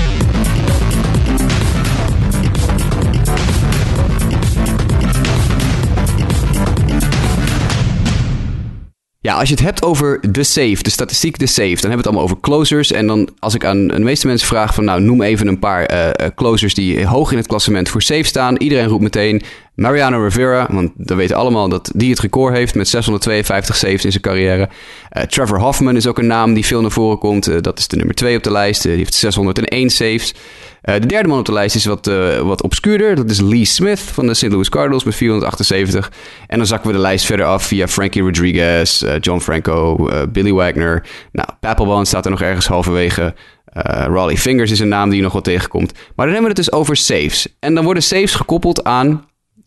Ja, als je het hebt over de save, de statistiek de save, dan hebben we het allemaal over closers. En dan als ik aan de meeste mensen vraag van nou noem even een paar eh, eh, closers die hoog in het klassement voor save staan. Iedereen roept meteen Mariano Rivera, want we weten allemaal dat die het record heeft met 652 saves in zijn carrière. Eh, Trevor Hoffman is ook een naam die veel naar voren komt. Dat is de nummer 2 op de lijst. Die heeft 601 saves. Eh, de derde man op de lijst is wat, eh, wat obscuurder. Dat is Lee Smith van de St. Louis Cardinals met 478. En dan zakken we de lijst verder af via Frankie Rodriguez, eh, John Franco, Billy Wagner. Nou, Papelbon staat er nog ergens halverwege. Raleigh Fingers is een naam die je nog wel tegenkomt. Maar dan hebben we het dus over saves. En dan worden saves gekoppeld aan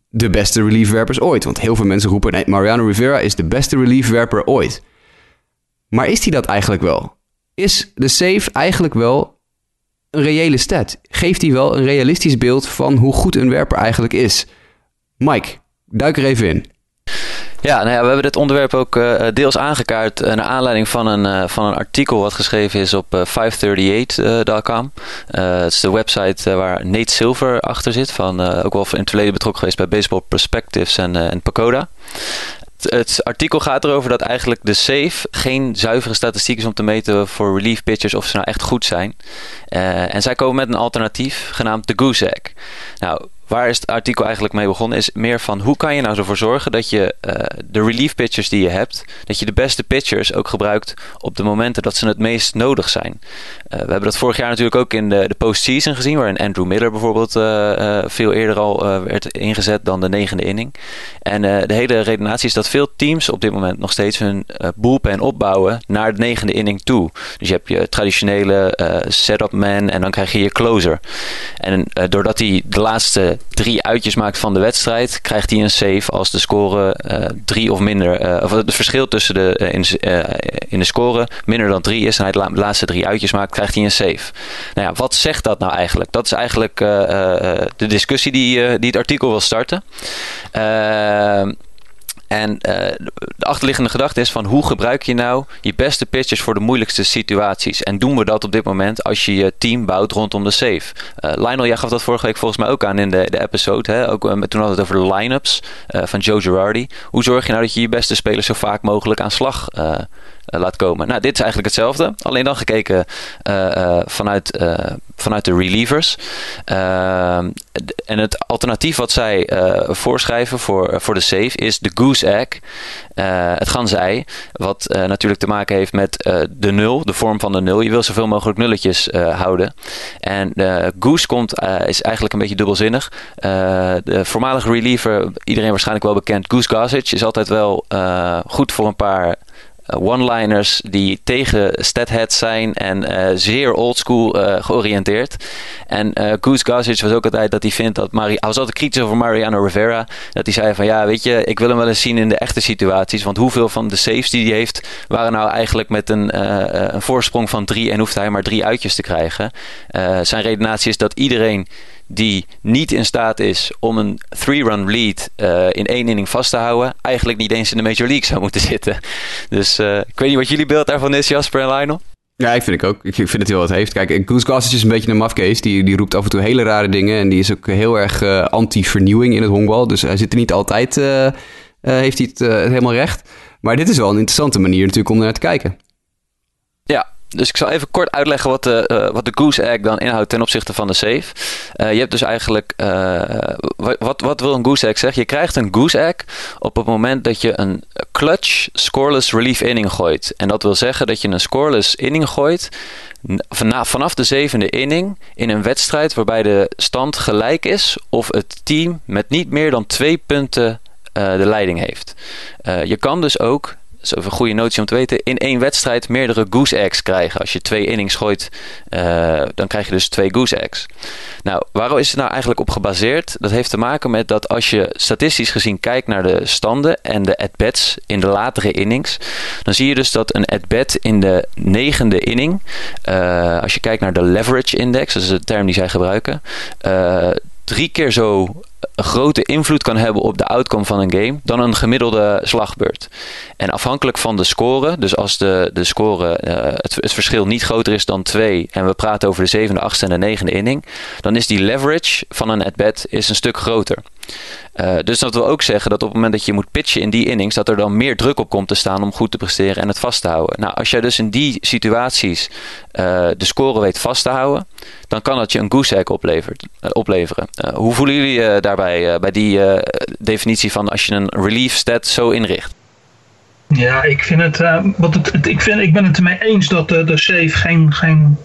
de beste reliefwerpers ooit. Want heel veel mensen roepen, nee, Mariano Rivera is de beste reliefwerper ooit. Maar is hij dat eigenlijk wel? Is de save eigenlijk wel een reële stat? Geeft hij wel een realistisch beeld van hoe goed een werper eigenlijk is? Mike, duik er even in. Ja, nou ja, we hebben dit onderwerp ook eh, deels aangekaart eh, naar aanleiding van een, eh, van een artikel wat geschreven is op eh, 538.com. Eh het is de website waar Nate Silver achter zit, van, ook wel in het verleden betrokken geweest bij Baseball Perspectives en, en Pacoda. Het, artikel gaat erover dat eigenlijk de save geen zuivere statistiek is om te meten voor relief pitchers of ze nou echt goed zijn. Eh, en zij komen met een alternatief genaamd de Goose Egg. Nou, waar is het artikel eigenlijk mee begonnen? Is meer van hoe kan je nou ervoor zorgen dat je eh, de relief pitchers die je hebt, dat je de beste pitchers ook gebruikt op de momenten dat ze het meest nodig zijn. Eh, we hebben dat vorig jaar natuurlijk ook in de, de postseason gezien, waarin Andrew Miller bijvoorbeeld eh, veel eerder al werd ingezet dan de negende inning. En de hele redenatie is dat veel teams op dit moment nog steeds hun bullpen opbouwen naar de negende inning toe. Dus je hebt je traditionele setup man en dan krijg je je closer. En doordat hij de laatste drie uitjes maakt van de wedstrijd, krijgt hij een save als de score uh, drie of minder, of het verschil tussen de, in, in, de score minder dan drie is en hij de laatste drie uitjes maakt, krijgt hij een save. Nou ja, wat zegt dat nou eigenlijk? Dat is eigenlijk de discussie die, die het artikel wil starten. En uh, de achterliggende gedachte is van hoe gebruik je nou je beste pitches voor de moeilijkste situaties? En doen we dat op dit moment als je je team bouwt rondom de save? Uh, Lionel, jij gaf dat vorige week volgens mij ook aan in de, de episode. Hè? Ook, uh, toen hadden we het over de line-ups van Joe Girardi. Hoe zorg je nou dat je je beste spelers zo vaak mogelijk aan slag eh, laat komen. Nou, dit is eigenlijk hetzelfde. Alleen dan gekeken eh, eh, vanuit, vanuit de relievers. en het alternatief wat zij voorschrijven voor, voor de save is de goose egg. het ganzei. Wat natuurlijk te maken heeft met de nul, de vorm van de nul. Je wil zoveel mogelijk nulletjes houden. En goose komt, is eigenlijk een beetje dubbelzinnig. de voormalige reliever, iedereen waarschijnlijk wel bekend, Goose Gossage, is altijd wel goed voor een paar eh, one-liners die tegen statheads zijn en uh, zeer oldschool uh, georiënteerd. En uh, Goose Gossage was ook altijd dat hij vindt dat Mari hij was altijd kritisch over Mariano Rivera. Dat hij zei van ja, weet je, ik wil hem wel eens zien in de echte situaties. Want hoeveel van de saves die hij heeft waren nou eigenlijk met een, een voorsprong van drie en hoeft hij maar drie uitjes te krijgen. zijn redenatie is dat iedereen die niet in staat is om een three-run lead uh, in één inning vast te houden, eigenlijk niet eens in de Major League zou moeten zitten. Dus uh, ik weet niet wat jullie beeld daarvan is, Jasper en Lionel. Ja, ik vind ik ook. Ik vind dat hij wel wat heeft. Kijk, Goose Gossage is een beetje een mafkees. Die, die roept af en toe hele rare dingen. En die is ook heel erg uh, anti-vernieuwing in het honkbal. Dus hij zit er niet altijd, heeft hij het helemaal recht. Maar dit is wel een interessante manier natuurlijk om naar te kijken. Ja, dus ik zal even kort uitleggen wat de, uh, wat de Goose Egg dan inhoudt ten opzichte van de save. Uh, je hebt dus eigenlijk, uh, wat, wat wil een Goose Egg zeggen? Je krijgt een Goose Egg op het moment dat je een clutch scoreless relief inning gooit. En dat wil zeggen dat je een scoreless inning gooit vanaf de zevende inning in een wedstrijd waarbij de stand gelijk is of het team met niet meer dan twee punten de leiding heeft. je kan dus ook dat is een goede notie om te weten, in één wedstrijd meerdere goose eggs krijgen. Als je twee innings gooit, uh, dan krijg je dus twee goose eggs. Nou, waarom is het nou eigenlijk op gebaseerd? Dat heeft te maken met dat als je statistisch gezien kijkt naar de standen en de at-bats in de latere innings, dan zie je dus dat een at-bat in de negende inning, uh, als je kijkt naar de leverage index, dat is de term die zij gebruiken, uh, drie keer zo grote invloed kan hebben op de outcome van een game dan een gemiddelde slagbeurt. En afhankelijk van de score, dus als de, de score, uh, het, verschil niet groter is dan 2 en we praten over de zevende, achtste en de negende inning, dan is die leverage van een at-bat is een stuk groter. Uh, dus dat wil ook zeggen dat op het moment dat je moet pitchen in die innings, dat er dan meer druk op komt te staan om goed te presteren en het vast te houden. Nou, als jij dus in die situaties uh, de score weet vast te houden, dan kan dat je een goose egg oplevert, opleveren. hoe voelen jullie daarbij bij die definitie van als je een relief stat zo inricht? Ja, ik vind het, wat het, ik, vind, ik ben het ermee eens dat de, de save geen, geen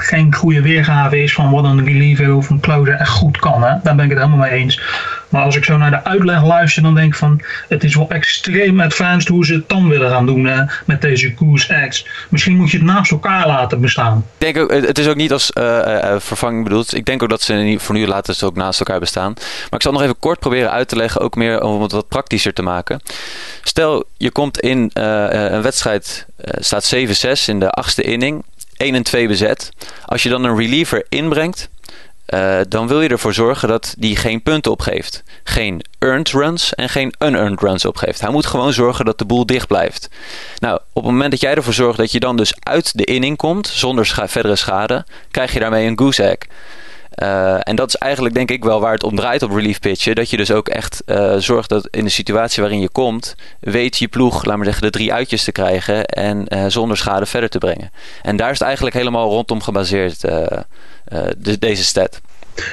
geen goede weergave is van wat een reliever of een closer echt goed kan. Hè? Daar ben ik het helemaal mee eens. Maar als ik zo naar de uitleg luister, dan denk ik van het is wel extreem advanced hoe ze het dan willen gaan doen hè, met deze Goose X. Misschien moet je het naast elkaar laten bestaan. Ik denk ook, het is ook niet als uh, vervanging bedoeld. Ik denk ook dat ze voor nu laten ze ook naast elkaar bestaan. Maar ik zal nog even kort proberen uit te leggen, ook meer om het wat praktischer te maken. Stel, je komt in een wedstrijd, staat 7-6 in de achtste inning. 1 en 2 bezet. Als je dan een reliever inbrengt, uh, dan wil je ervoor zorgen dat die geen punten opgeeft. Geen earned runs en geen unearned runs opgeeft. Hij moet gewoon zorgen dat de boel dicht blijft. Nou, op het moment dat jij ervoor zorgt dat je dan dus uit de inning komt, zonder verdere schade, krijg je daarmee een goose egg. Uh, en dat is eigenlijk denk ik wel waar het om draait op relief pitchen. Dat je dus ook echt uh, zorgt dat in de situatie waarin je komt, weet je ploeg, laat maar zeggen, de drie uitjes te krijgen en uh, zonder schade verder te brengen. En daar is het eigenlijk helemaal rondom gebaseerd, de, deze stat.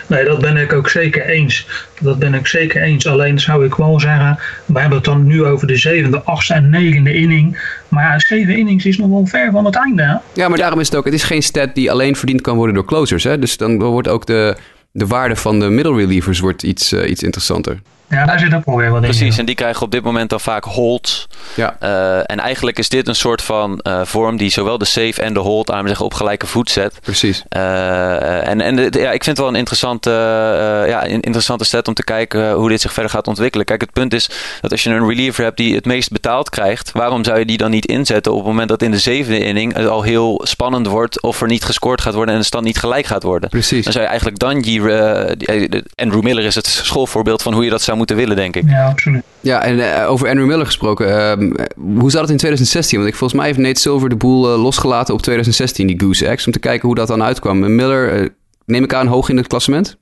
Nee, dat ben ik ook zeker eens. Dat ben ik zeker eens. Alleen zou ik wel zeggen, we hebben het dan nu over de zevende, achtste en negende inning. Maar ja, zeven innings is nog wel ver van het einde. Hè? Ja, maar daarom is het ook, het is geen stat die alleen verdiend kan worden door closers. Hè? Dus dan wordt ook de, de waarde van de middle relievers wordt iets, uh, iets interessanter. Ja, daar zit ook wel weer wat in. Precies, en die krijgen op dit moment dan vaak holds. Ja. Eh, en eigenlijk is dit een soort van eh, vorm die zowel de save en de hold aan zeggen op gelijke voet zet. Precies. Eh, en en ja, ik vind het wel een interessante, eh, ja, een interessante set om te kijken hoe dit zich verder gaat ontwikkelen. Kijk, het punt is dat als je een reliever hebt die het meest betaald krijgt, waarom zou je die dan niet inzetten op het moment dat in de zevende inning het al heel spannend wordt of er niet gescoord gaat worden en de stand niet gelijk gaat worden? Precies. Dan zou je eigenlijk eh, die- Andrew Miller is het schoolvoorbeeld van hoe je dat zou moeten willen, denk ik. Ja, absoluut. Ja, en eh, over Andrew Miller gesproken. ehm, hoe zat het in 2016? Want ik, volgens mij heeft Nate Silver de boel eh, losgelaten op 2016, die Goose Eggs. Om te kijken hoe dat dan uitkwam. En Miller, eh, neem ik aan, hoog in het klassement?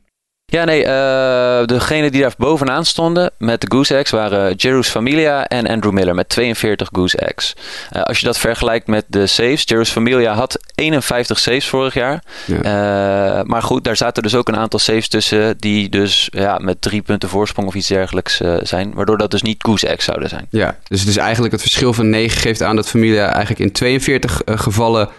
Ja, nee, eh degenen die daar bovenaan stonden met de Goose Eggs waren Jerus Familia en Andrew Miller met 42 Goose Eggs. Eh, als je dat vergelijkt met de saves, Jerus Familia had 51 saves vorig jaar. Ja. Eh, maar goed, daar zaten dus ook een aantal saves tussen die dus ja, met drie punten voorsprong of iets dergelijks zijn. Waardoor dat dus niet Goose Eggs zouden zijn. Ja, dus het is eigenlijk het verschil van 9 geeft aan dat Familia eigenlijk in 42 eh, gevallen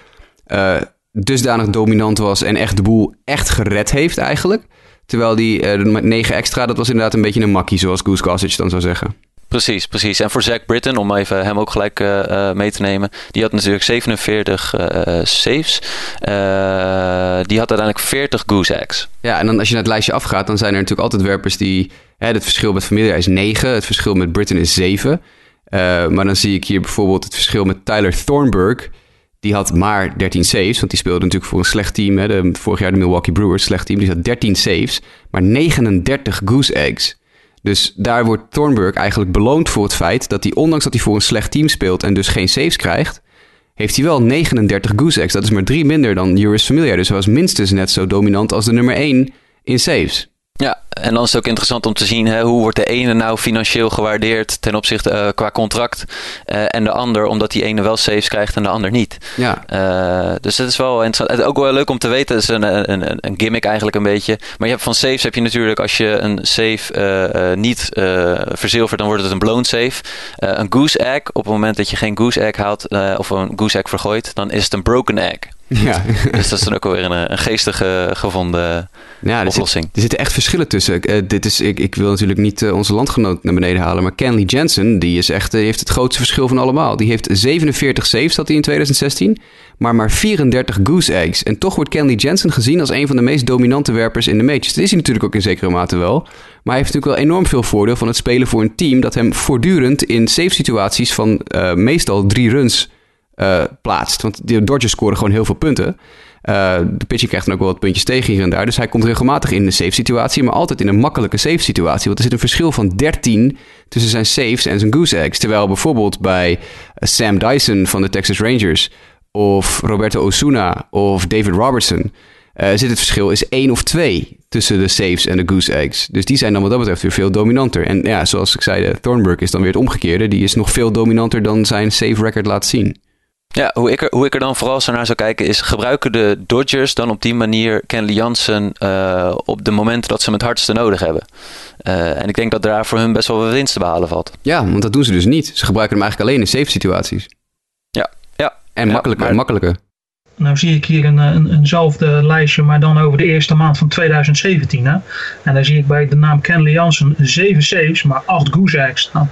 dusdanig dominant was en echt de boel echt gered heeft eigenlijk. Terwijl die eh, met 9 extra, dat was inderdaad een beetje een makkie, zoals Goose Gossage dan zou zeggen. Precies, precies. En voor Zach Britton, om even hem ook gelijk eh, eh, mee te nemen. Die had natuurlijk 47 eh, saves. Eh, die had uiteindelijk 40 goose eggs. Ja, en dan als je naar het lijstje afgaat, dan zijn er natuurlijk altijd werpers die... Hè, het verschil met Familia is 9, het verschil met Britain is 7. Eh, maar dan zie ik hier bijvoorbeeld het verschil met Tyler Thornburg. Die had maar 13 saves, want die speelde natuurlijk voor een slecht team. Hè, de, vorig jaar de Milwaukee Brewers, slecht team. Die had 13 saves, maar 39 goose eggs. Dus daar wordt Thornburg eigenlijk beloond voor het feit dat hij, ondanks dat hij voor een slecht team speelt en dus geen saves krijgt, heeft hij wel 39 goose eggs. Dat is maar drie minder dan Juris Familia. Dus hij was minstens net zo dominant als de nummer 1 in saves. Ja, en dan is het ook interessant om te zien hè, hoe wordt de ene nou financieel gewaardeerd ten opzichte eh, qua contract. eh, en de ander omdat die ene wel saves krijgt en de ander niet. Ja, Eh, dus het is wel interessant. Het is ook wel leuk om te weten. Het is een, een, een- gimmick eigenlijk een beetje. Maar je hebt van saves heb je natuurlijk als je een save niet verzilvert, dan wordt het een blown save. Een goose egg, op het moment dat je geen goose egg haalt of een goose egg vergooit, dan is het een broken egg. Ja. Dus dat is dan ook alweer een, een geestige gevonden ja er, zit- oplossing. er zitten echt verschillen tussen. Eh, dit is, ik, ik wil natuurlijk niet eh, onze landgenoot naar beneden halen, maar Kenley Jensen, die is echt, eh, heeft het grootste verschil van allemaal. Die heeft 47 saves had hij in 2016, maar maar 34 goose eggs. En toch wordt Kenley Jensen gezien als een van de meest dominante werpers in de majors. Dat is hij natuurlijk ook in zekere mate wel. Maar hij heeft natuurlijk wel enorm veel voordeel van het spelen voor een team dat hem voortdurend in save situaties van eh, meestal drie runs plaatst. Want de Dodgers scoren gewoon heel veel punten. Eh, de pitcher krijgt dan ook wel wat puntjes tegen hier en daar. Dus hij komt regelmatig in een safe situatie, maar altijd in een makkelijke safe situatie. Want er zit een verschil van 13 tussen zijn saves en zijn goose eggs. Terwijl bijvoorbeeld bij Sam Dyson van de Texas Rangers of Roberto Osuna of David Robertson eh, zit het verschil is 1 of 2 tussen de saves en de goose eggs. Dus die zijn dan wat dat betreft weer veel dominanter. En ja, zoals ik zei, de Thornburg is dan weer het omgekeerde. Die is nog veel dominanter dan zijn save record laat zien. Ja, hoe ik, er, hoe ik er dan vooral zo naar zou kijken is... gebruiken de Dodgers dan op die manier Kenley Jansen... eh, op de momenten dat ze hem het hardste nodig hebben? Eh, en ik denk dat daar voor hun best wel wat winst te behalen valt. Ja, want dat doen ze dus niet. Ze gebruiken hem eigenlijk alleen in safe situaties. Ja, ja. En Ja, makkelijker, maar- makkelijker. Nou zie ik hier een, een, eenzelfde lijstje, maar dan over de eerste maand van 2017. Hè? En daar zie ik bij de naam Kenley Jansen 7 saves, maar 8 goose eggs staan.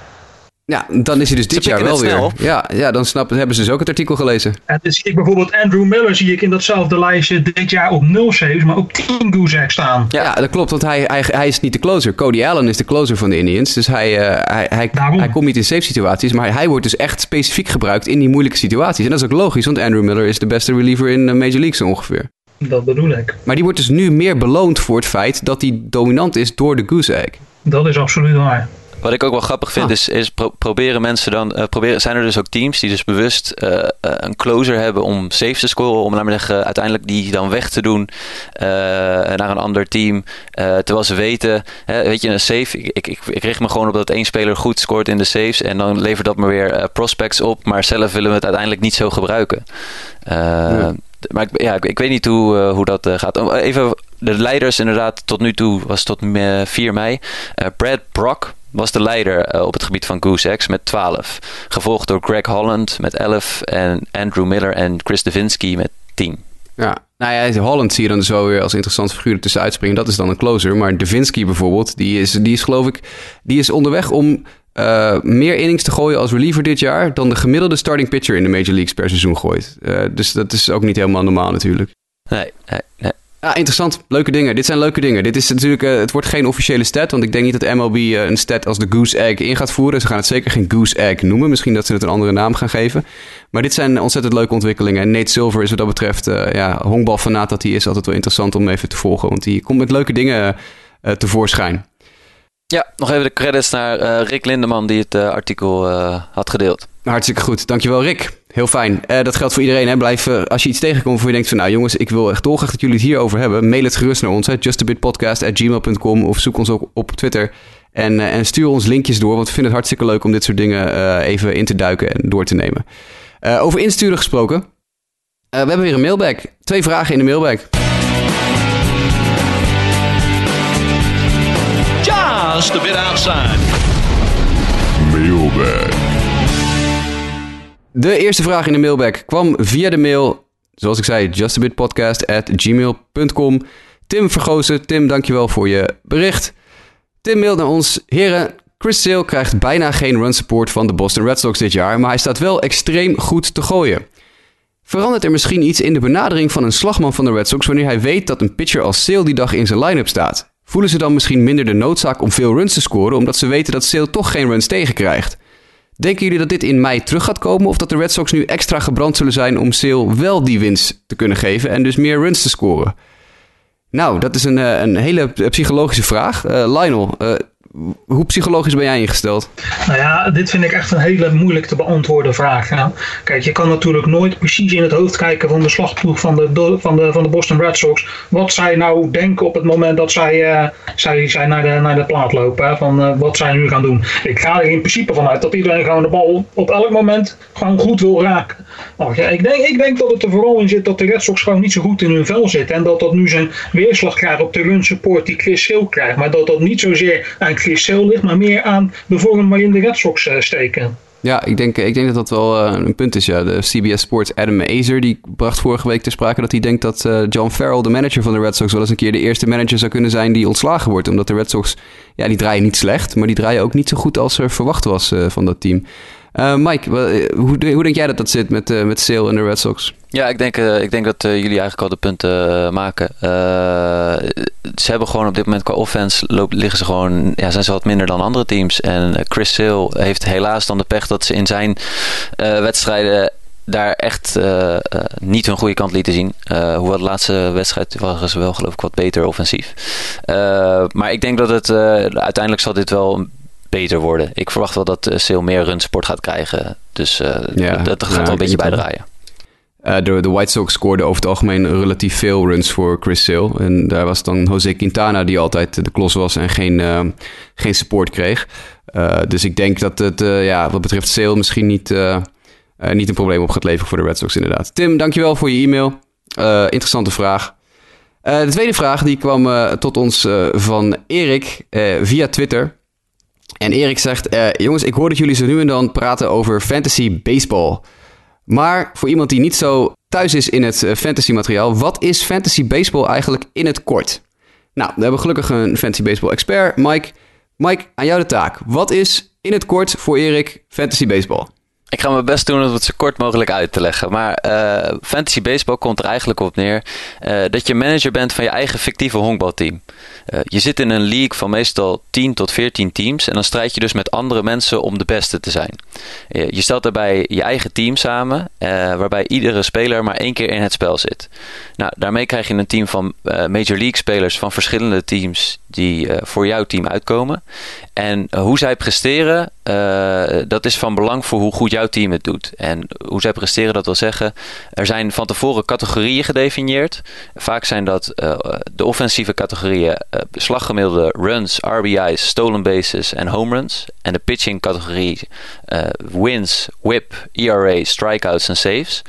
Ja, dan is hij dus dit jaar wel weer. Ja, ja, dan snap, hebben ze dus ook het artikel gelezen. En dan zie ik bijvoorbeeld Andrew Miller zie ik in datzelfde lijstje dit jaar op 0 saves, maar ook 10 goose staan. Ja, dat klopt, want hij, hij, hij is niet de closer. Cody Allen is de closer van de Indians. Dus hij, eh, hij, hij, hij komt niet in safe situaties, maar hij wordt dus echt specifiek gebruikt in die moeilijke situaties. En dat is ook logisch, want Andrew Miller is de beste reliever in eh, Major League zo ongeveer. Dat bedoel ik. Maar die wordt dus nu meer beloond voor het feit dat hij dominant is door de goose egg. Dat is absoluut waar. Wat ik ook wel grappig vind Ah. is, is pro- proberen mensen dan... eh, proberen, zijn er dus ook teams die dus bewust eh, eh, een closer hebben om saves te scoren. Om laten zeggen, uiteindelijk die dan weg te doen naar een ander team. Terwijl ze weten, hè, weet je, een save... Ik, ik, ik, richt me gewoon op dat één speler goed scoort in de saves. En dan levert dat maar weer prospects op. Maar zelf willen we het uiteindelijk niet zo gebruiken. Ja. Maar ik, ja, ik, ik weet niet hoe, hoe dat gaat. Oh, Even de leiders inderdaad tot nu toe was tot eh, 4 mei. Brad Brock was de leider eh, op het gebied van Goose Eggs met 12. Gevolgd door Greg Holland met 11 en Andrew Miller en Chris Devinsky met 10. Ja, nou ja, Holland zie je dan zo weer als interessante figuur tussen uitspringen. Dat is dan een closer. Maar Devinsky bijvoorbeeld, die is, die is geloof ik, die is onderweg om uh, meer innings te gooien als reliever dit jaar dan de gemiddelde starting pitcher in de Major Leagues per seizoen gooit. Uh, dus dat is ook niet helemaal normaal natuurlijk. Nee, nee, nee. Ja, interessant. Leuke dingen. Dit zijn leuke dingen. Dit is natuurlijk, uh, het wordt geen officiële stat, want ik denk niet dat MLB uh, een stat als de Goose Egg in gaat voeren. Ze gaan het zeker geen Goose Egg noemen. Misschien dat ze het een andere naam gaan geven. Maar dit zijn ontzettend leuke ontwikkelingen. En Nate Silver is wat dat betreft, uh, ja, honkbalfanaat dat hij is, altijd wel interessant om even te volgen. Want die komt met leuke dingen tevoorschijn. Ja, nog even de credits naar Rick Lindeman die het artikel had gedeeld. Hartstikke goed. Dankjewel Rick. Heel fijn. Uh, dat geldt voor iedereen. Hè. Blijf, uh, als je iets tegenkomt waar je denkt van... nou jongens, ik wil echt dolgraag dat jullie het hierover hebben... mail het gerust naar ons. justabitpodcast.gmail.com of zoek ons ook op Twitter. En, uh, en stuur ons linkjes door. Want we vinden het hartstikke leuk om dit soort dingen even in te duiken en door te nemen. over insturen gesproken. we hebben weer een mailbag. Twee vragen in de mailbag. Just a bit outside. Mailbag. De eerste vraag in de mailbag kwam via de mail, zoals ik zei, justabitpodcast.gmail.com. Tim Vergozen. Tim, dankjewel voor je bericht. Tim mailt naar ons. Heren, Chris Sale krijgt bijna geen run support van de Boston Red Sox dit jaar, maar hij staat wel extreem goed te gooien. Verandert er misschien iets in de benadering van een slagman van de Red Sox wanneer hij weet dat een pitcher als Sale die dag in zijn line-up staat? Voelen ze dan misschien minder de noodzaak om veel runs te scoren omdat ze weten dat Sale toch geen runs tegenkrijgt? Denken jullie dat dit in mei terug gaat komen of dat de Red Sox nu extra gebrand zullen zijn om Sale wel die winst te kunnen geven en dus meer runs te scoren? Nou, dat is een, eh, een hele psychologische vraag. Uh, Lionel, uh, hoe psychologisch ben jij ingesteld? Nou ja, dit vind ik echt een hele moeilijk te beantwoorden vraag. Kijk, je kan natuurlijk nooit precies in het hoofd kijken van de slagploeg van de, van de, van de Boston Red Sox. Wat zij nou denken op het moment dat zij, uh, zij, zij naar, de, naar de plaat lopen. Van uh, wat zij nu gaan doen. Ik ga er in principe vanuit dat iedereen gewoon de bal op elk moment gewoon goed wil raken. Nou, ja, ik, denk, ik denk dat het er vooral in zit dat de Red Sox gewoon niet zo goed in hun vel zitten. En dat dat nu zijn weerslag krijgt op de run support die Chris Sale krijgt. Maar dat dat niet zozeer Sale ligt, maar meer aan de vorm waarin de Red Sox uh, steken. Ja, ik denk, ik denk dat dat wel uh, een punt is. Ja. De CBS Sports Adam Azer die bracht vorige week ter sprake dat hij denkt dat John Farrell, de manager van de Red Sox, wel eens een keer de eerste manager zou kunnen zijn die ontslagen wordt. Omdat de Red Sox, ja, die draaien niet slecht, maar die draaien ook niet zo goed als er verwacht was van dat team. Uh, Mike, hoe, hoe, denk jij dat dat zit met, uh, met Sale en de Red Sox? Ja, ik denk, ik denk dat jullie eigenlijk al de punten maken. ze hebben gewoon op dit moment qua offense loop, liggen ze gewoon, ja, zijn ze wat minder dan andere teams. En Chris Sale heeft helaas dan de pech dat ze in zijn wedstrijden daar echt niet hun goede kant lieten zien. Hoewel de laatste wedstrijd waren ze wel geloof ik wat beter offensief. maar ik denk dat het uiteindelijk zal dit wel beter worden. Ik verwacht wel dat uh, Sale meer runsport gaat krijgen. Dus uh, ja, dat gaat ja, wel een beetje bijdraaien. Uh, de, de White Sox scoorden over het algemeen relatief veel runs voor Chris Sale. En daar was dan Jose Quintana die altijd de klos was en geen, uh, geen support kreeg. Uh, dus ik denk dat het ja, wat betreft Sale misschien niet, niet een probleem op gaat leveren voor de Red Sox inderdaad. Tim, dankjewel voor je e-mail. interessante vraag. de tweede vraag die kwam tot ons van Erik via Twitter. En Erik zegt: eh, Jongens, ik hoor dat jullie zo nu en dan praten over fantasy baseball. Maar voor iemand die niet zo thuis is in het uh, fantasy materiaal, wat is fantasy baseball eigenlijk in het kort? Nou, we hebben gelukkig een fantasy baseball expert, Mike. Mike, aan jou de taak. Wat is in het kort voor Erik fantasy baseball? Ik ga mijn best doen om het zo kort mogelijk uit te leggen. Maar uh, fantasy baseball komt er eigenlijk op neer uh, dat je manager bent van je eigen fictieve honkbalteam. Uh, je zit in een league van meestal 10 tot 14 teams en dan strijd je dus met andere mensen om de beste te zijn. je stelt daarbij je eigen team samen, waarbij iedere speler maar één keer in het spel zit. Nou, daarmee krijg je een team van Major League spelers van verschillende teams die voor jouw team uitkomen. En hoe zij presteren, dat is van belang voor hoe goed jouw team het doet. En hoe zij presteren, dat wil zeggen, er zijn van tevoren categorieën gedefinieerd. Vaak zijn dat uh, de offensieve categorieën uh, slaggemiddelde runs, RBI's, stolen bases en home runs. En de pitching categorie uh, wins, whip, ERA, strikeouts en saves.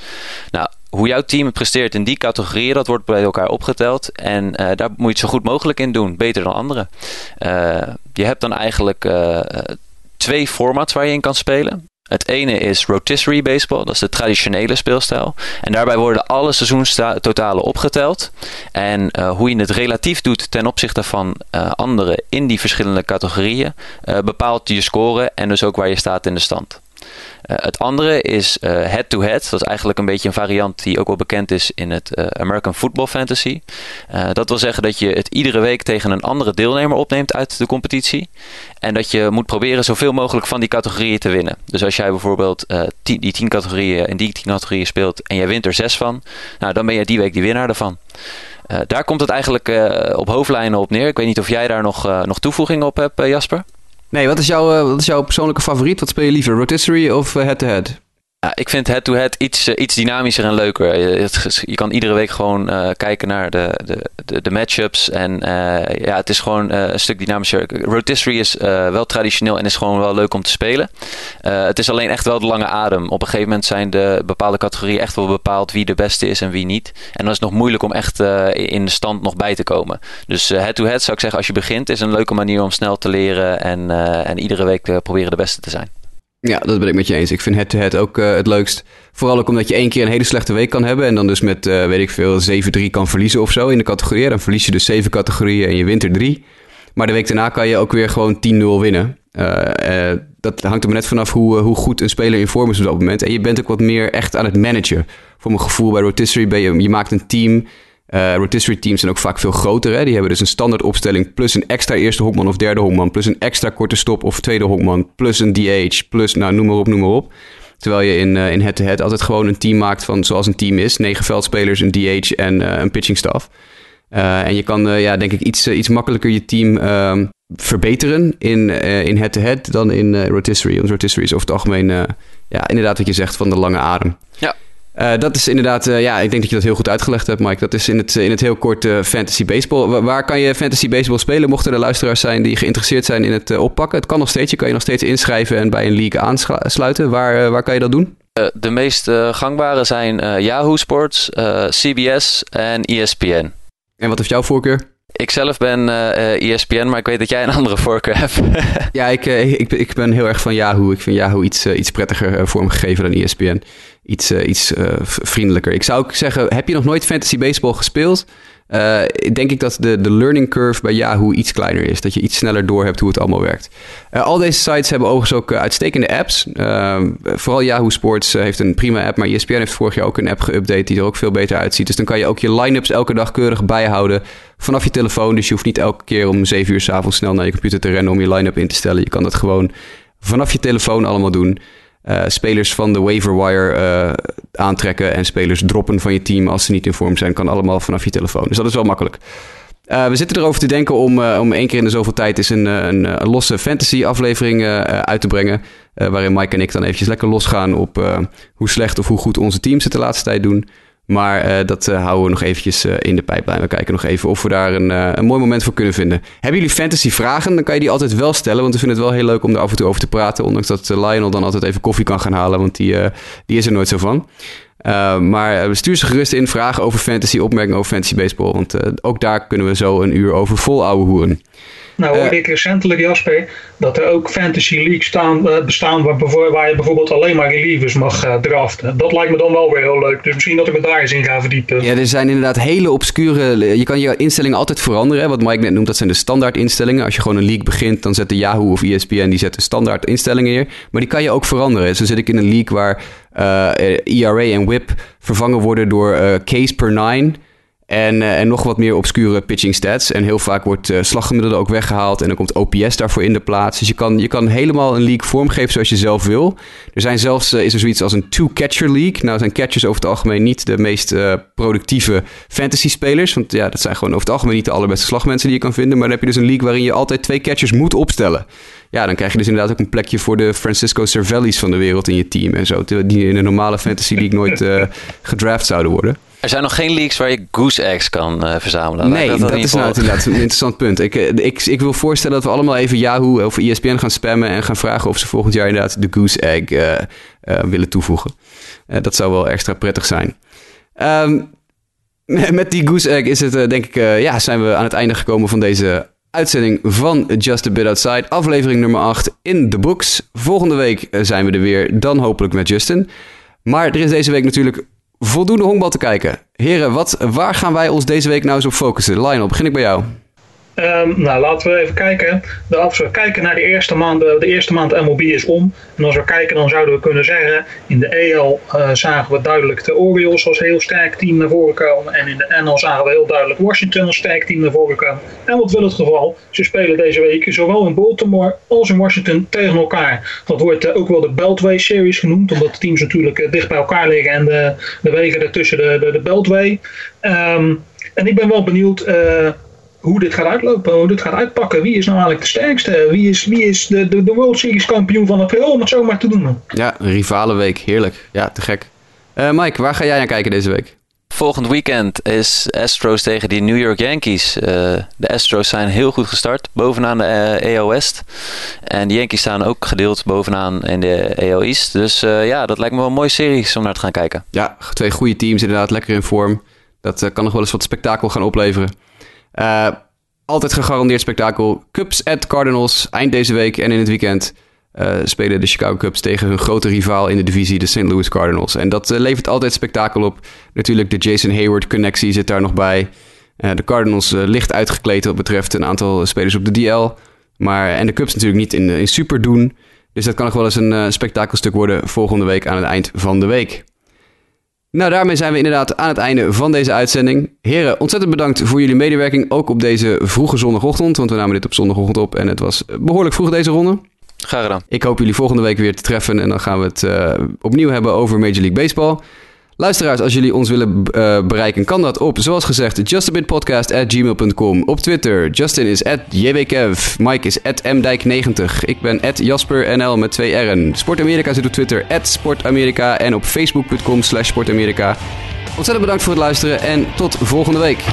Nou, hoe jouw team presteert in die categorieën, dat wordt bij elkaar opgeteld. En daar moet je het zo goed mogelijk in doen, beter dan anderen. Je hebt dan eigenlijk twee formats waar je in kan spelen. Het ene is rotisserie baseball, dat is de traditionele speelstijl. En daarbij worden alle seizoenstotalen opgeteld. En uh, hoe je het relatief doet ten opzichte van uh, anderen in die verschillende categorieën, uh, bepaalt je score en dus ook waar je staat in de stand. Uh, het andere is head-to-head. -head. Dat is eigenlijk een beetje een variant die ook wel bekend is in het uh, American Football Fantasy. Uh, dat wil zeggen dat je het iedere week tegen een andere deelnemer opneemt uit de competitie. En dat je moet proberen zoveel mogelijk van die categorieën te winnen. Dus als jij bijvoorbeeld die tien categorieën in die tien categorieën speelt en jij wint er zes van, nou, dan ben je die week die winnaar ervan. daar komt het eigenlijk op hoofdlijnen op neer. Ik weet niet of jij daar nog, nog toevoegingen op hebt, Jasper? Nee, wat is, jouw, uh, wat is jouw persoonlijke favoriet? Wat speel je liever, rotisserie of head-to-head? Ja, ik vind head-to-head iets, uh, iets dynamischer en leuker. Je, kan iedere week gewoon uh, kijken naar de, de, de, matchups. En uh, ja, het is gewoon een stuk dynamischer. Rotisserie is wel traditioneel en is gewoon wel leuk om te spelen. het is alleen echt wel de lange adem. Op een gegeven moment zijn de bepaalde categorieën echt wel bepaald wie de beste is en wie niet. En dan is het nog moeilijk om echt in de stand nog bij te komen. Dus head-to-head zou ik zeggen, als je begint, is een leuke manier om snel te leren. En, en iedere week proberen de beste te zijn. Ja, dat ben ik met je eens. Ik vind head-to-head ook uh, het leukst. Vooral ook omdat je één keer een hele slechte week kan hebben. En dan dus met, uh, weet ik veel, 7-3 kan verliezen of zo in de categorieën. Dan verlies je dus zeven categorieën en je wint er drie. Maar de week daarna kan je ook weer gewoon 10-0 winnen. Uh, dat hangt er maar net vanaf hoe, hoe goed een speler in vorm is op dat moment. En je bent ook wat meer echt aan het managen. Voor mijn gevoel bij Rotisserie ben je, je maakt een team... Uh, rotisserie teams zijn ook vaak veel groter. Hè? Die hebben dus een standaard opstelling plus een extra eerste honkman of derde honkman. Plus een extra korte stop of tweede honkman. Plus een DH. Plus, nou, noem maar op, noem maar op. Terwijl je in, uh, in head-to-head altijd gewoon een team maakt van zoals een team is. Negen veldspelers, een DH en uh, een pitching staff. en je kan, ja, denk ik, iets, iets makkelijker je team ehm, verbeteren in, in head-to-head dan in rotisserie. Want rotisserie is over het algemeen, ja, inderdaad wat je zegt, van de lange adem. Ja. Uh, dat is inderdaad, uh, ja, ik denk dat je dat heel goed uitgelegd hebt, Mike. Dat is in het, in het heel kort uh, fantasy baseball. Waar, waar, kan je fantasy baseball spelen? Mochten er luisteraars zijn die geïnteresseerd zijn in het oppakken? Het kan nog steeds. Je kan je nog steeds inschrijven en bij een league aansluiten. Waar, waar kan je dat doen? de meest gangbare zijn Yahoo Sports, CBS en ESPN. En wat heeft jouw voorkeur? Ik zelf ben uh, ESPN, maar ik weet dat jij een andere voorkeur hebt. ja, ik, ik, ik ben heel erg van Yahoo. Ik vind Yahoo iets, iets prettiger vormgegeven dan ESPN iets, iets uh, vriendelijker. Ik zou ook zeggen, heb je nog nooit fantasy baseball gespeeld? Uh, denk ik dat de, de learning curve bij Yahoo iets kleiner is. Dat je iets sneller door hebt hoe het allemaal werkt. al deze sites hebben overigens ook uitstekende apps. vooral Yahoo Sports heeft een prima app. Maar ESPN heeft vorig jaar ook een app geüpdate die er ook veel beter uitziet. Dus dan kan je ook je line-ups elke dag keurig bijhouden vanaf je telefoon. Dus je hoeft niet elke keer om 7 uur s'avonds snel naar je computer te rennen om je line-up in te stellen. Je kan dat gewoon vanaf je telefoon allemaal doen. Uh, spelers van de waiver wire uh, aantrekken en spelers droppen van je team als ze niet in vorm zijn, kan allemaal vanaf je telefoon. Dus dat is wel makkelijk. Uh, we zitten erover te denken om, om één keer in de zoveel tijd eens een, een, een losse fantasy aflevering uit te brengen. waarin Mike en ik dan eventjes lekker losgaan op hoe slecht of hoe goed onze teams het de laatste tijd doen. Maar uh, dat uh, houden we nog eventjes uh, in de pijplijn. We kijken nog even of we daar een, een mooi moment voor kunnen vinden. Hebben jullie fantasy vragen? Dan kan je die altijd wel stellen. Want we vinden het wel heel leuk om er af en toe over te praten. Ondanks dat Lionel dan altijd even koffie kan gaan halen. Want die, die is er nooit zo van. maar stuur ze gerust in. Vragen over fantasy, opmerkingen over fantasy baseball. Want ook daar kunnen we zo een uur over vol ouwe hoeren. Nou hoorde ik recentelijk, Jasper, dat er ook fantasy leagues staan, uh, bestaan waar, waar, je bijvoorbeeld alleen maar relievers mag uh, draften. Dat lijkt me dan wel weer heel leuk. Dus misschien dat ik me daar eens in ga verdiepen. Ja, er zijn inderdaad hele obscure... Je kan je instellingen altijd veranderen. Wat Mike net noemt, dat zijn de standaard instellingen. Als je gewoon een league begint, dan zetten Yahoo of ESPN... die zetten standaard instellingen hier. Maar die kan je ook veranderen. Zo zit ik in een league waar uh, ERA en WHIP vervangen worden door case per nine... En, uh, en nog wat meer obscure pitching stats. En heel vaak wordt uh, slaggemiddelde ook weggehaald. En dan komt OPS daarvoor in de plaats. Dus je kan, je kan helemaal een league vormgeven zoals je zelf wil. Er zijn zelfs, uh, is er zoiets als een two-catcher league. Nou zijn catchers over het algemeen niet de meest productieve fantasy spelers. Want ja, dat zijn gewoon over het algemeen niet de allerbeste slagmensen die je kan vinden. Maar dan heb je dus een league waarin je altijd twee catchers moet opstellen. Ja, dan krijg je dus inderdaad ook een plekje voor de Francisco Cervellis van de wereld in je team. En zo, die in een normale fantasy league nooit gedraft zouden worden. Er zijn nog geen leaks waar je goose eggs kan uh, verzamelen. Nee, dat, dat is nou inderdaad een interessant punt. Ik, eh, ik, ik wil voorstellen dat we allemaal even Yahoo of ESPN gaan spammen... en gaan vragen of ze volgend jaar inderdaad de goose egg uh, uh, willen toevoegen. dat zou wel extra prettig zijn. Um, met die goose egg is het, denk ik, ja, zijn we aan het einde gekomen van deze uitzending van Just a Bit Outside. Aflevering nummer 8 in de books. Volgende week eh, zijn we er weer, dan hopelijk met Justin. Maar er is deze week natuurlijk voldoende honkbal te kijken. Heren, wat, waar gaan wij ons deze week nou eens op focussen? Lionel, begin ik bij jou. Um, nou, laten we even kijken. Als we kijken naar de eerste maand, de eerste maand MLB is om. En als we kijken, dan zouden we kunnen zeggen: in de EL uh, zagen we duidelijk de Orioles als heel sterk team naar voren komen. En in de NL zagen we heel duidelijk Washington als sterk team naar voren komen. En wat wil het geval? Ze spelen deze week zowel in Baltimore als in Washington tegen elkaar. Dat wordt uh, ook wel de Beltway Series genoemd, omdat de teams natuurlijk uh, dicht bij elkaar liggen en de, de wegen ertussen de, Beltway. Um, en ik ben wel benieuwd hoe dit gaat uitlopen, hoe dit gaat uitpakken. Wie is nou eigenlijk de sterkste? Wie is, wie is de, de, de World Series kampioen van april, om het zo maar te doen? Ja, rivalenweek. Heerlijk. Ja, te gek. Uh, Mike, waar ga jij naar kijken deze week? Volgend weekend is Astros tegen die New York Yankees. Uh, de Astros zijn heel goed gestart, bovenaan de uh, AL West. En de Yankees staan ook gedeeld bovenaan in de AL East. Dus uh, ja, dat lijkt me wel een mooie serie om naar te gaan kijken. Ja, twee goede teams inderdaad, lekker in vorm. Dat kan nog wel eens wat spektakel gaan opleveren. Uh, altijd gegarandeerd spektakel. Cubs at Cardinals. Eind deze week en in het weekend uh, spelen de Chicago Cubs tegen hun grote rivaal in de divisie, de St. Louis Cardinals. En dat uh, levert altijd spektakel op. Natuurlijk de Jason Hayward-connectie zit daar nog bij. de Cardinals licht uitgekleed wat betreft een aantal spelers op de DL. Maar, en de Cubs natuurlijk niet in, in super doen. Dus dat kan nog wel eens een spektakelstuk worden volgende week aan het eind van de week. Nou, daarmee zijn we inderdaad aan het einde van deze uitzending. Heren, ontzettend bedankt voor jullie medewerking, ook op deze vroege zondagochtend. Want we namen dit op zondagochtend op en het was behoorlijk vroeg deze ronde. Graag gedaan. Ik hoop jullie volgende week weer te treffen en dan gaan we het uh, opnieuw hebben over Major League Baseball. Luisteraars, als jullie ons willen uh, bereiken, kan dat op, zoals gezegd, justabitpodcast.gmail.com. Op Twitter, Justin is at jwkev, Mike is at mdijk90. Ik ben at jaspernl met twee R'en. Sportamerika zit op Twitter, at sportamerika en op facebook.com slash sportamerika. Ontzettend bedankt voor het luisteren en tot volgende week.